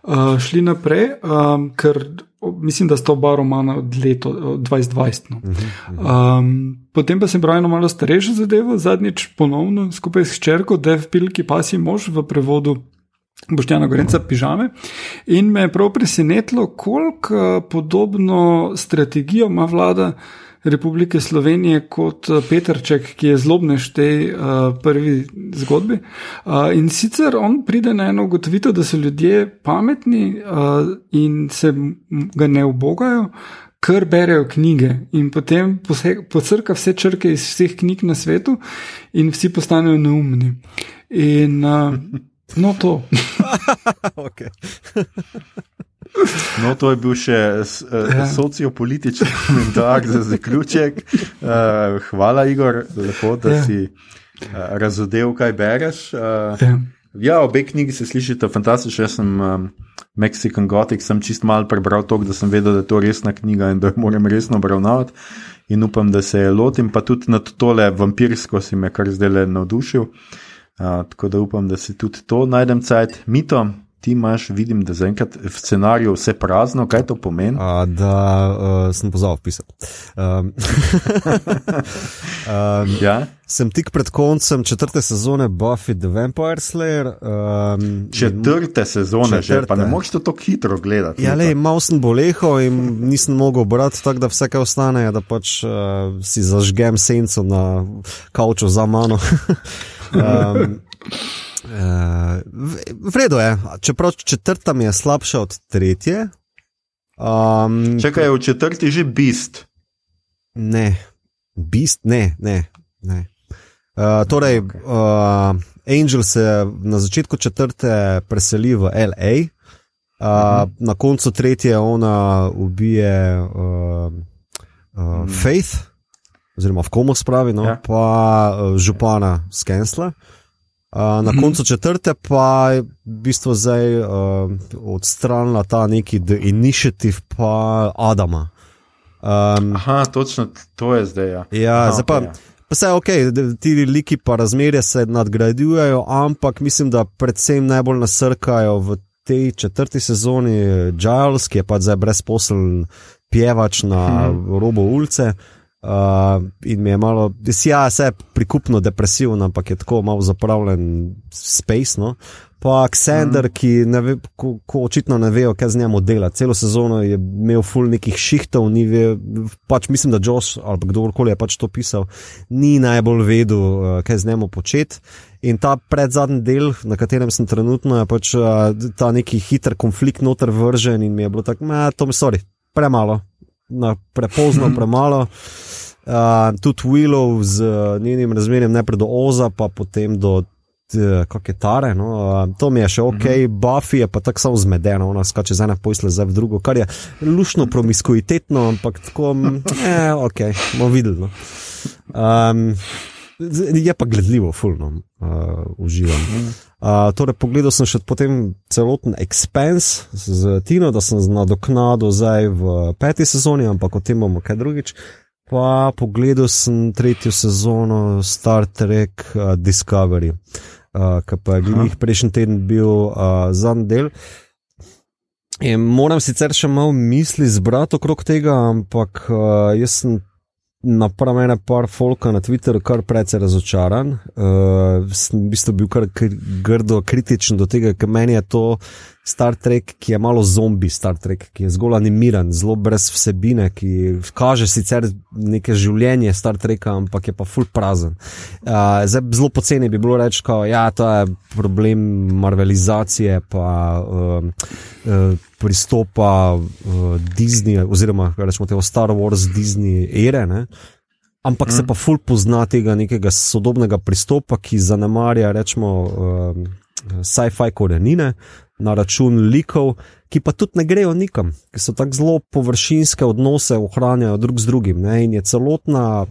uh, šli naprej, um, ker mislim, da sta oba romana od leta 2020. No. Um, potem pa sem bral eno malo starejšo zadevo, zadnjič ponovno skupaj s črko, Dev Pilki, pasi mož v prevodu. Boštjana Gorenca pižame. In me je prav presenetilo, koliko eh, podobno strategijo ima vlada Republike Slovenije kot eh, Petrček, ki je zlobnež tej uh, prvi zgodbi. Uh, in sicer on pride na eno ugotovitev, da so ljudje pametni uh, in se ga ne obogajo. Ker berejo knjige in potem posrka vse črke iz vseh knjig na svetu, in vsi postanejo neumni. In uh, No, to. [laughs] No, to je bil še uh, ja. sociopolitični [laughs] komentar za zaključek. Uh, hvala, Igor, lepo, da ja. si uh, razodel, kaj bereš. Uh, ja. ja, obe knjigi se slišite fantastično. Jaz sem um, Mexican Gothic, sem čist malo prebral to, da sem vedel, da je to resna knjiga in da jo moram resno obravnavati. In upam, da se je lotim, pa tudi na tole vampirsko si me kar zdaj le navdušil. Uh, tako da upam, da si tudi to najdem cajt. Mito, ti imaš, vidim, da zaenkrat v scenariju vse prazno, kaj to pomeni? A, da uh, sem pozval pisati. Um, um, ja? Sem tik pred koncem četrte sezone Buffy the Vampire Slayer. Um, četrte in, sezone, četrte. že pa ne moš to tako hitro gledati. Ja, le, malo sem boleho in nisem mogel brati, tako da vse, kar ostane, je, da pač uh, si zažgem senco na kavču za mano. [laughs] Um, uh, v redu je, čeprav četrta mi je slabša od tretje. Um, Če kaj je v četrti že bist? Ne, bist, ne, ne. ne. Uh, torej, okay. uh, Angel se na začetku četrte preseli v LA, uh, uh -huh. na koncu tretje ona ubije uh, uh, hmm. Faith oziroma v komu spravi, no, ja. pa uh, župana Skensla. Uh, na mhm. koncu četrte pa je v bistvu zdaj uh, odstranila ta neki The Initiative, pa Adama. Um, Aha, točno to je zdaj. Ja, ja Aha, zdaj pa. Okay, ja. Vse je ok, ti liki pa razmerje se nadgrajujejo, ampak mislim, da predvsem najbolj nasrkajo v tej četrti sezoni Giles, ki je pa zdaj brezposeln pjevač na hmm. robu ulice. Uh, in mi je malo, ja, se prikupno depresiven, ampak je tako malo zapravljen, spaceno. Pa Ksender, mm. ki ne ve, ko, ko očitno ne vejo, kaj z njim dela. Celo sezono je imel full nekih šihtov, ni ve, pač mislim, da Josh ali kdorkoli je pač to pisal, ni najbolj vedel, uh, kaj z njim početi. In ta predzadnji del, na katerem sem trenutno, je pač uh, ta neki hiter konflikt noter vržen in mi je bilo tako, da to mi sorry, premalo, na, prepozno, [laughs] premalo. Uh, tudi Willow z uh, njenim razmerjem najprej do Oza, pa potem do kako je tare. No, to mi je še ok, mm -hmm. Buffy je pa tako samo zmedeno, ona skače z ene posle zdaj v drugo, kar je lušno promiskuitetno, ampak tako, [laughs] eh, ok, bomo videli. No. Um, je pa gledljivo, fulno, uh, uživam. Uh, torej, pogledal sem še potem celoten Expense z Tino, da sem nadoknadil zdaj v peti sezoni, ampak o tem bomo kaj drugič. Pa pogledal sem tretjo sezono Star Trek uh, Discovery, uh, ki pa je njih prejšnji teden bil uh, zadnji del. In moram sicer še malo misli zbrati okrog tega, ampak uh, jaz sem naprav ene par folka na Twitterju kar precej razočaran. Uh, sem v bistvu bil kar grdo kritičen do tega, ker meni je to Star Trek, ki je malo zombi Star Trek, ki je zgolj animiran, zelo brez vsebine, ki kaže sicer neke življenje Star Treka, ampak je pa full prazen. Uh, zdaj, zelo poceni bi bilo reči, da ja, to je problem marvelizacije, pa uh, uh, pristopa uh, Disney, oziroma rečemo tega Star Wars Disney ere. Ne? Ampak mm. se pa ful pozna tega nekega sodobnega pristopa, ki zanemarja, rečemo, uh, sci-fi korenine, na račun likov, ki pa tudi ne grejo nikam, ki so tako zelo površinske odnose ohranjajo drug z drugim. Ne? In je celotna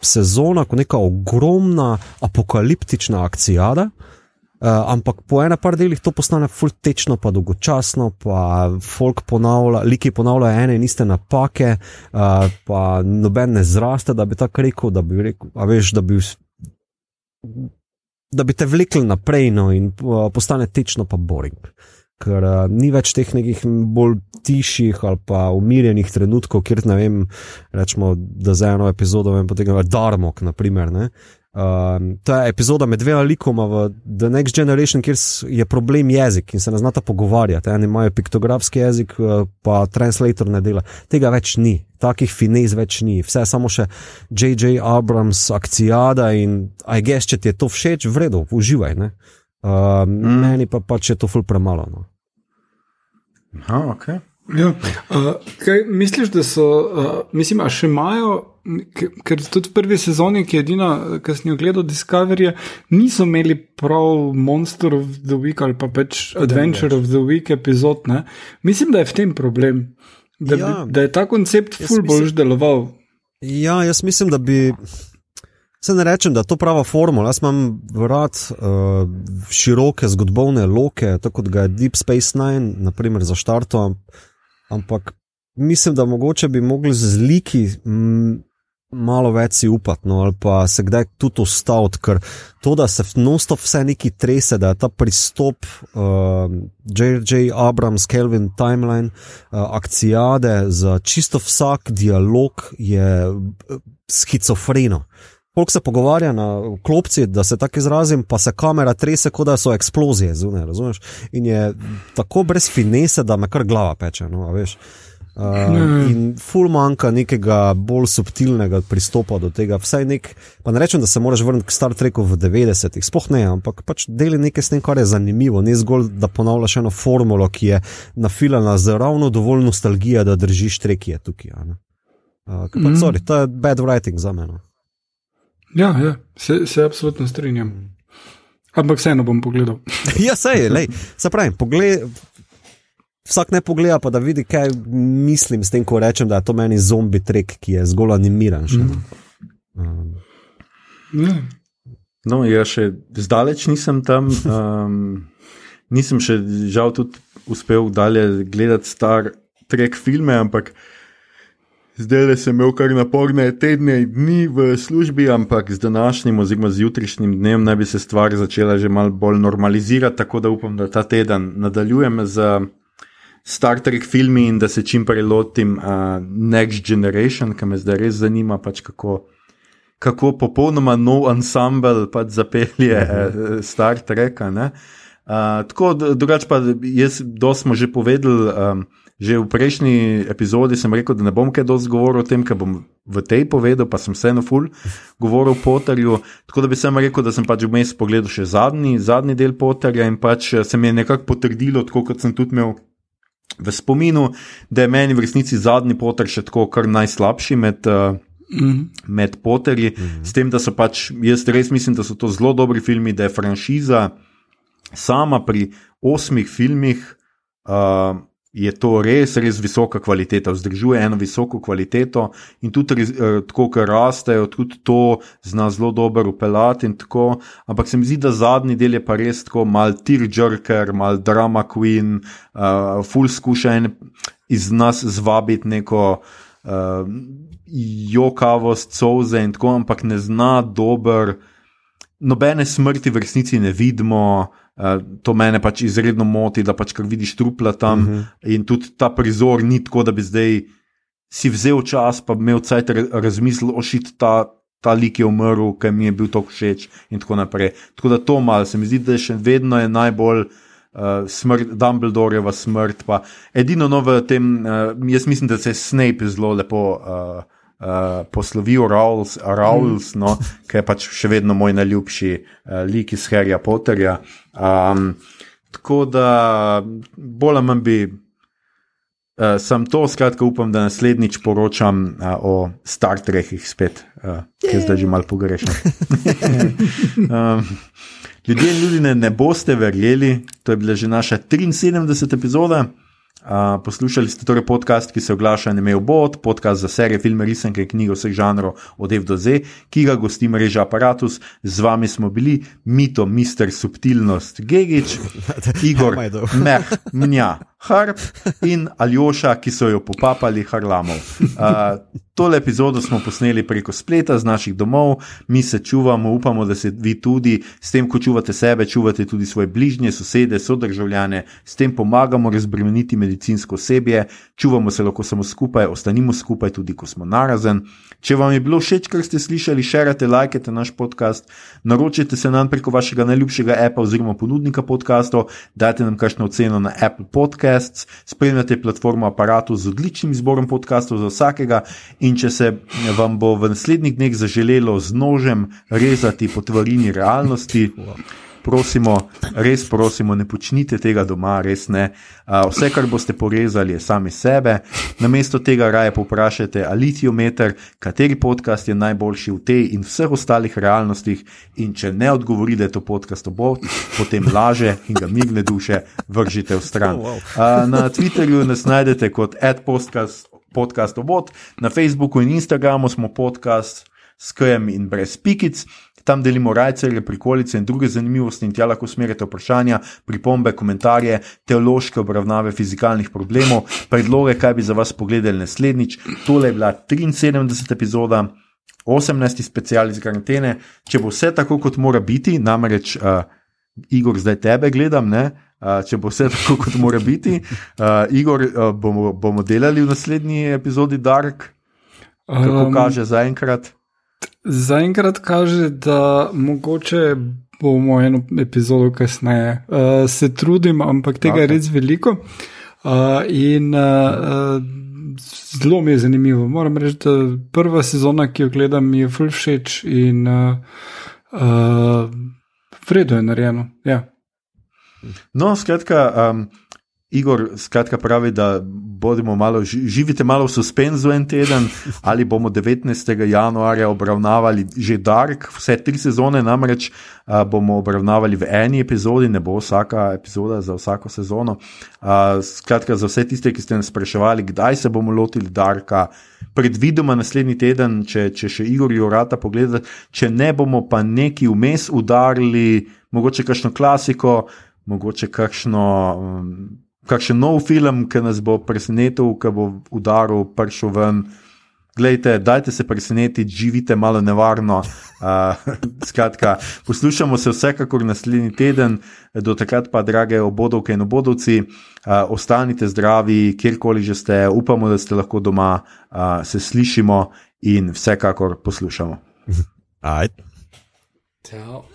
sezona kot neka ogromna apokaliptična akcija. Uh, ampak po enem par delih to postane fultečno, pa dolgočasno, pa folk ponavlja, liki ponavljajo ene in iste napake, uh, pa noben ne zraste, da bi tako rekel, da bi, rekel, veš, da bi, da bi te vlekli naprej no, in uh, postane tečno pa boring. Ker uh, ni več teh nekih bolj tiših ali pa umirjenih trenutkov, kjer ne vem, rečemo, da za eno epizodo vem, potem je Darmok, naprimer. Ne? Um, to je epizoda med dvema likoma v The Next Generation, kjer je problem jezik in se ne znata pogovarjati. Eni imajo piktografski jezik, uh, pa translator ne dela. Tega več ni, takih finez več ni, vse je samo še J.J. Abrams, akcijada in aj gess, če ti je to všeč, vredno, uživaj. Uh, mm. Meni pa pač je to ful premalo. No. Aha, okay. Ja, uh, kaj misliš, da so, uh, mislim, a še imajo, ker tudi v prvi sezoni, ki je edina, ki sem jo gledal, Discovery, niso imeli prav Monster of the Week ali pa pač Adventure of the Week epizod. Ne? Mislim, da je v tem problem, da, ja, bi, da je ta koncept ful bolj deloval. Ja, jaz mislim, da bi. Se ne rečem, da je to prava formula. Jaz imam rad uh, široke zgodovne loke, tako kot ga je Deep Space Nine, naprimer za štartom. Ampak mislim, da mogoče bi mogli z liki malo več si upati, no, ali pa se kdaj tudi ustaviti, ker to, da se nosto vse neki trese, da je ta pristop uh, J.J. Abrams, Kelvin Timeline, uh, akcijade za čisto vsak dialog je uh, schizofreno. Koliko se pogovarja na klopci, da se tako izrazim, pa se kamera trese, kot da so eksplozije zunaj, razumeš? In je tako brez finese, da me kar glava peče. No, Uh, in ful manjka nekega bolj subtilnega pristopa do tega. Vsaj nek, pa ne rečem, da se moraš vrniti k Star Treku v 90-ih, spoh ne, ampak pač deli nekaj s tem, kar je zanimivo, ne zgolj, da ponavljaš eno formulo, ki je nafilana z ravno dovolj nostalgije, da držiš trekije tukaj. Uh, pa, mm. sorry, to je bad writing za mene. Ja, ja se, se absolutno strinjam. Ampak vseeno bom pogledal. [laughs] ja, sej, lej, se pravi, pogled vsak ne pogleda, pa da vidi, kaj mislim s tem, ko rečem, da je to meni zombi trek, ki je zgolj animiran. Mm. Um. Mm. No, jaz še zdaleč nisem tam, [laughs] um, nisem še žal tudi uspel dalje gledati star trek filme, ampak. Zdaj le sem imel kar naporne tedne in dni v službi, ampak z današnjim oziroma z jutrišnjim dnem naj bi se stvar začela že malo bolj normalizirati, tako da upam, da ta teden nadaljujem z Star Trek filmi in da se čim prej lotim uh, Next Generation, ki me zdaj res zanima, pač kako, kako popolnoma nov ensemble pač zapelje uh, Star Trek. Uh, tako drugače pa jaz, do smo že povedali. Um, Že v prejšnji epizodi sem rekel, da ne bom kaj dosti govoril o tem, kar bom v tej povedal, pa sem vseeno ful govoril o Potterju. Tako da bi sem rekel, da sem pač vmes pogledal še zadnji, zadnji del Potterja in pač se mi je nekako potrdilo, tako kot sem tudi imel v spominu, da je meni v resnici zadnji poter še tako kar najslabši med uh, Mhm. med Potterji, mm -hmm. s tem, da so pač, jaz res mislim, da so to zelo dobri filmi, da je franšiza sama pri osmih filmih. Uh, Je to res, res visoka kvaliteta, vzdržuje eno visoko kvaliteto, in tudi eh, tako, ker rastejo, tudi to zna zelo dobro upeljati. Ampak se mi zdi, da zadnji del je pa res tako, mal tear-jerker, mal drama queen, uh, full skušaj iz nas zvabiti neko uh, jokavost, soze in tako, ampak ne zna dober, nobene smrti v resnici ne vidimo. Uh, to mene pač izredno moti, da pač kar vidiš trupla tam uh Mhm. -huh. in tudi ta prizor ni tako, da bi zdaj si vzel čas, pa bi imel cajt razmisliti, ošit ta. Ta lik je umrl, ker mi je bil tako všeč, in tako naprej. Tako da to malo, se mi zdi, da je še vedno je najbolj uh, smrt, Dumbledoreva smrt. Pa. Edino novo v tem, uh, jaz mislim, da se je Snape zelo lepo uh, uh, poslovil, Rawls, Rawls no, ki je pač še vedno moj najljubši uh, lik iz Harryja Potterja. Um, tako da bolj ali manj bi. Uh, sem to, skratka, upam, da naslednjič poročam uh, o Star Trekih spet, uh, ki je zdaj že malo pogrešan. um, [laughs] ljudje in ljudje ne, ne boste verjeli, to je bila že naša 73. epizoda. Uh, poslušali ste torej podcast, ki se oglaša na Mail Bot, podcast za serije, filme, risanke, knjige vseh žanrov od F do Z, ki ga gosti mreža Apparatus. Z vami smo bili Mito, Mister Subtilnost, Gigič, [laughs] Igor, Meh, Mnja, Harp in Aljoša, ki so jo popapali Harlamov. Uh, tole epizodo smo posneli preko spleta z naših domov, mi se čuvamo, upamo, da se vi tudi, s tem, ko čuvate sebe, čuvate tudi svoje bližnje, sosede, sodržavljane, s tem pomagamo razbremeniti medicinsko osebje, čuvamo se lahko samo skupaj, ostanimo skupaj tudi, ko smo narazen. Če vam je bilo všeč, kar ste slišali, širite, lajkajte naš podcast, naročite se nam preko vašega najljubšega appa oziroma ponudnika podcastov, dajte nam kakšno oceno na Apple Podcasts, spremljate platformo aparatu z odličnim izborom podcastov za vsakega. In če se vam bo v naslednjih dneh zaželelo z nožem rezati po tvarini realnosti, prosimo, res prosimo, ne počnite tega doma, res ne. Vse, kar boste porezali, je sami sebe. Namesto tega raje poprašajte Alitiometer, kateri podcast je najboljši v tej in vseh ostalih realnostih. In če ne odgovori, da je to podcast o Bogu, potem laže in ga mirne duše vržite v stran. Na Twitterju nas najdete kot adpodcast podcast obot, na Facebooku in Instagramu smo podcast s KM in brez pikic. Tam delimo rajce, prikolice in druge zanimivosti, in tja lahko usmerite vprašanja, pripombe, komentarje, teološke obravnave fizikalnih problemov, predloge, kaj bi za vas pogledali naslednjič. Tole je bila 73. epizoda, 18. special iz karantene. Če bo vse tako, kot mora biti, namreč uh, Igor, zdaj tebe gledam, ne? Uh, če bo vse tako, kot mora biti, uh, Igor, uh, bomo, bomo delali v naslednji epizodi Dark, kako um, kaže zaenkrat. Zaenkrat kaže, da mogoče bomo eno epizodo kasneje. Uh, se trudim, ampak tega okay. je res veliko. Uh, in uh, zelo mi je zanimivo. Moram reči, da prva sezona, ki jo gledam, mi je full všeč in uh, uh, vredo je narejeno. Ja. No, skratka, um, Igor skratka pravi, da malo, živite malo v suspenzu en teden, ali bomo 19. januarja obravnavali že Dark, vse tri sezone, namreč uh, bomo obravnavali v eni epizodi, ne bo vsaka epizoda za vsako sezono. Uh, skratka, za vse tiste, ki ste nas spraševali, kdaj se bomo lotili Darka. Predvidoma naslednji teden, če, če še Igor Jurata pogleda, če ne bomo pa neki vmes udarili, mogoče kakšno klasiko, mogoče kakšno. Um, kakšen nov film, ki nas bo presenetil, ki bo udaril, prišel ven. Glejte, dajte se presenetiti, živite malo nevarno. [laughs] Uh, skratka, poslušamo se vsekakor naslednji teden, do takrat pa, drage obodovke in obodovci, uh, ostanite zdravi, kjerkoli že ste, upamo, da ste lahko doma, uh, se slišimo in vsekakor poslušamo. Ajde. Ciao.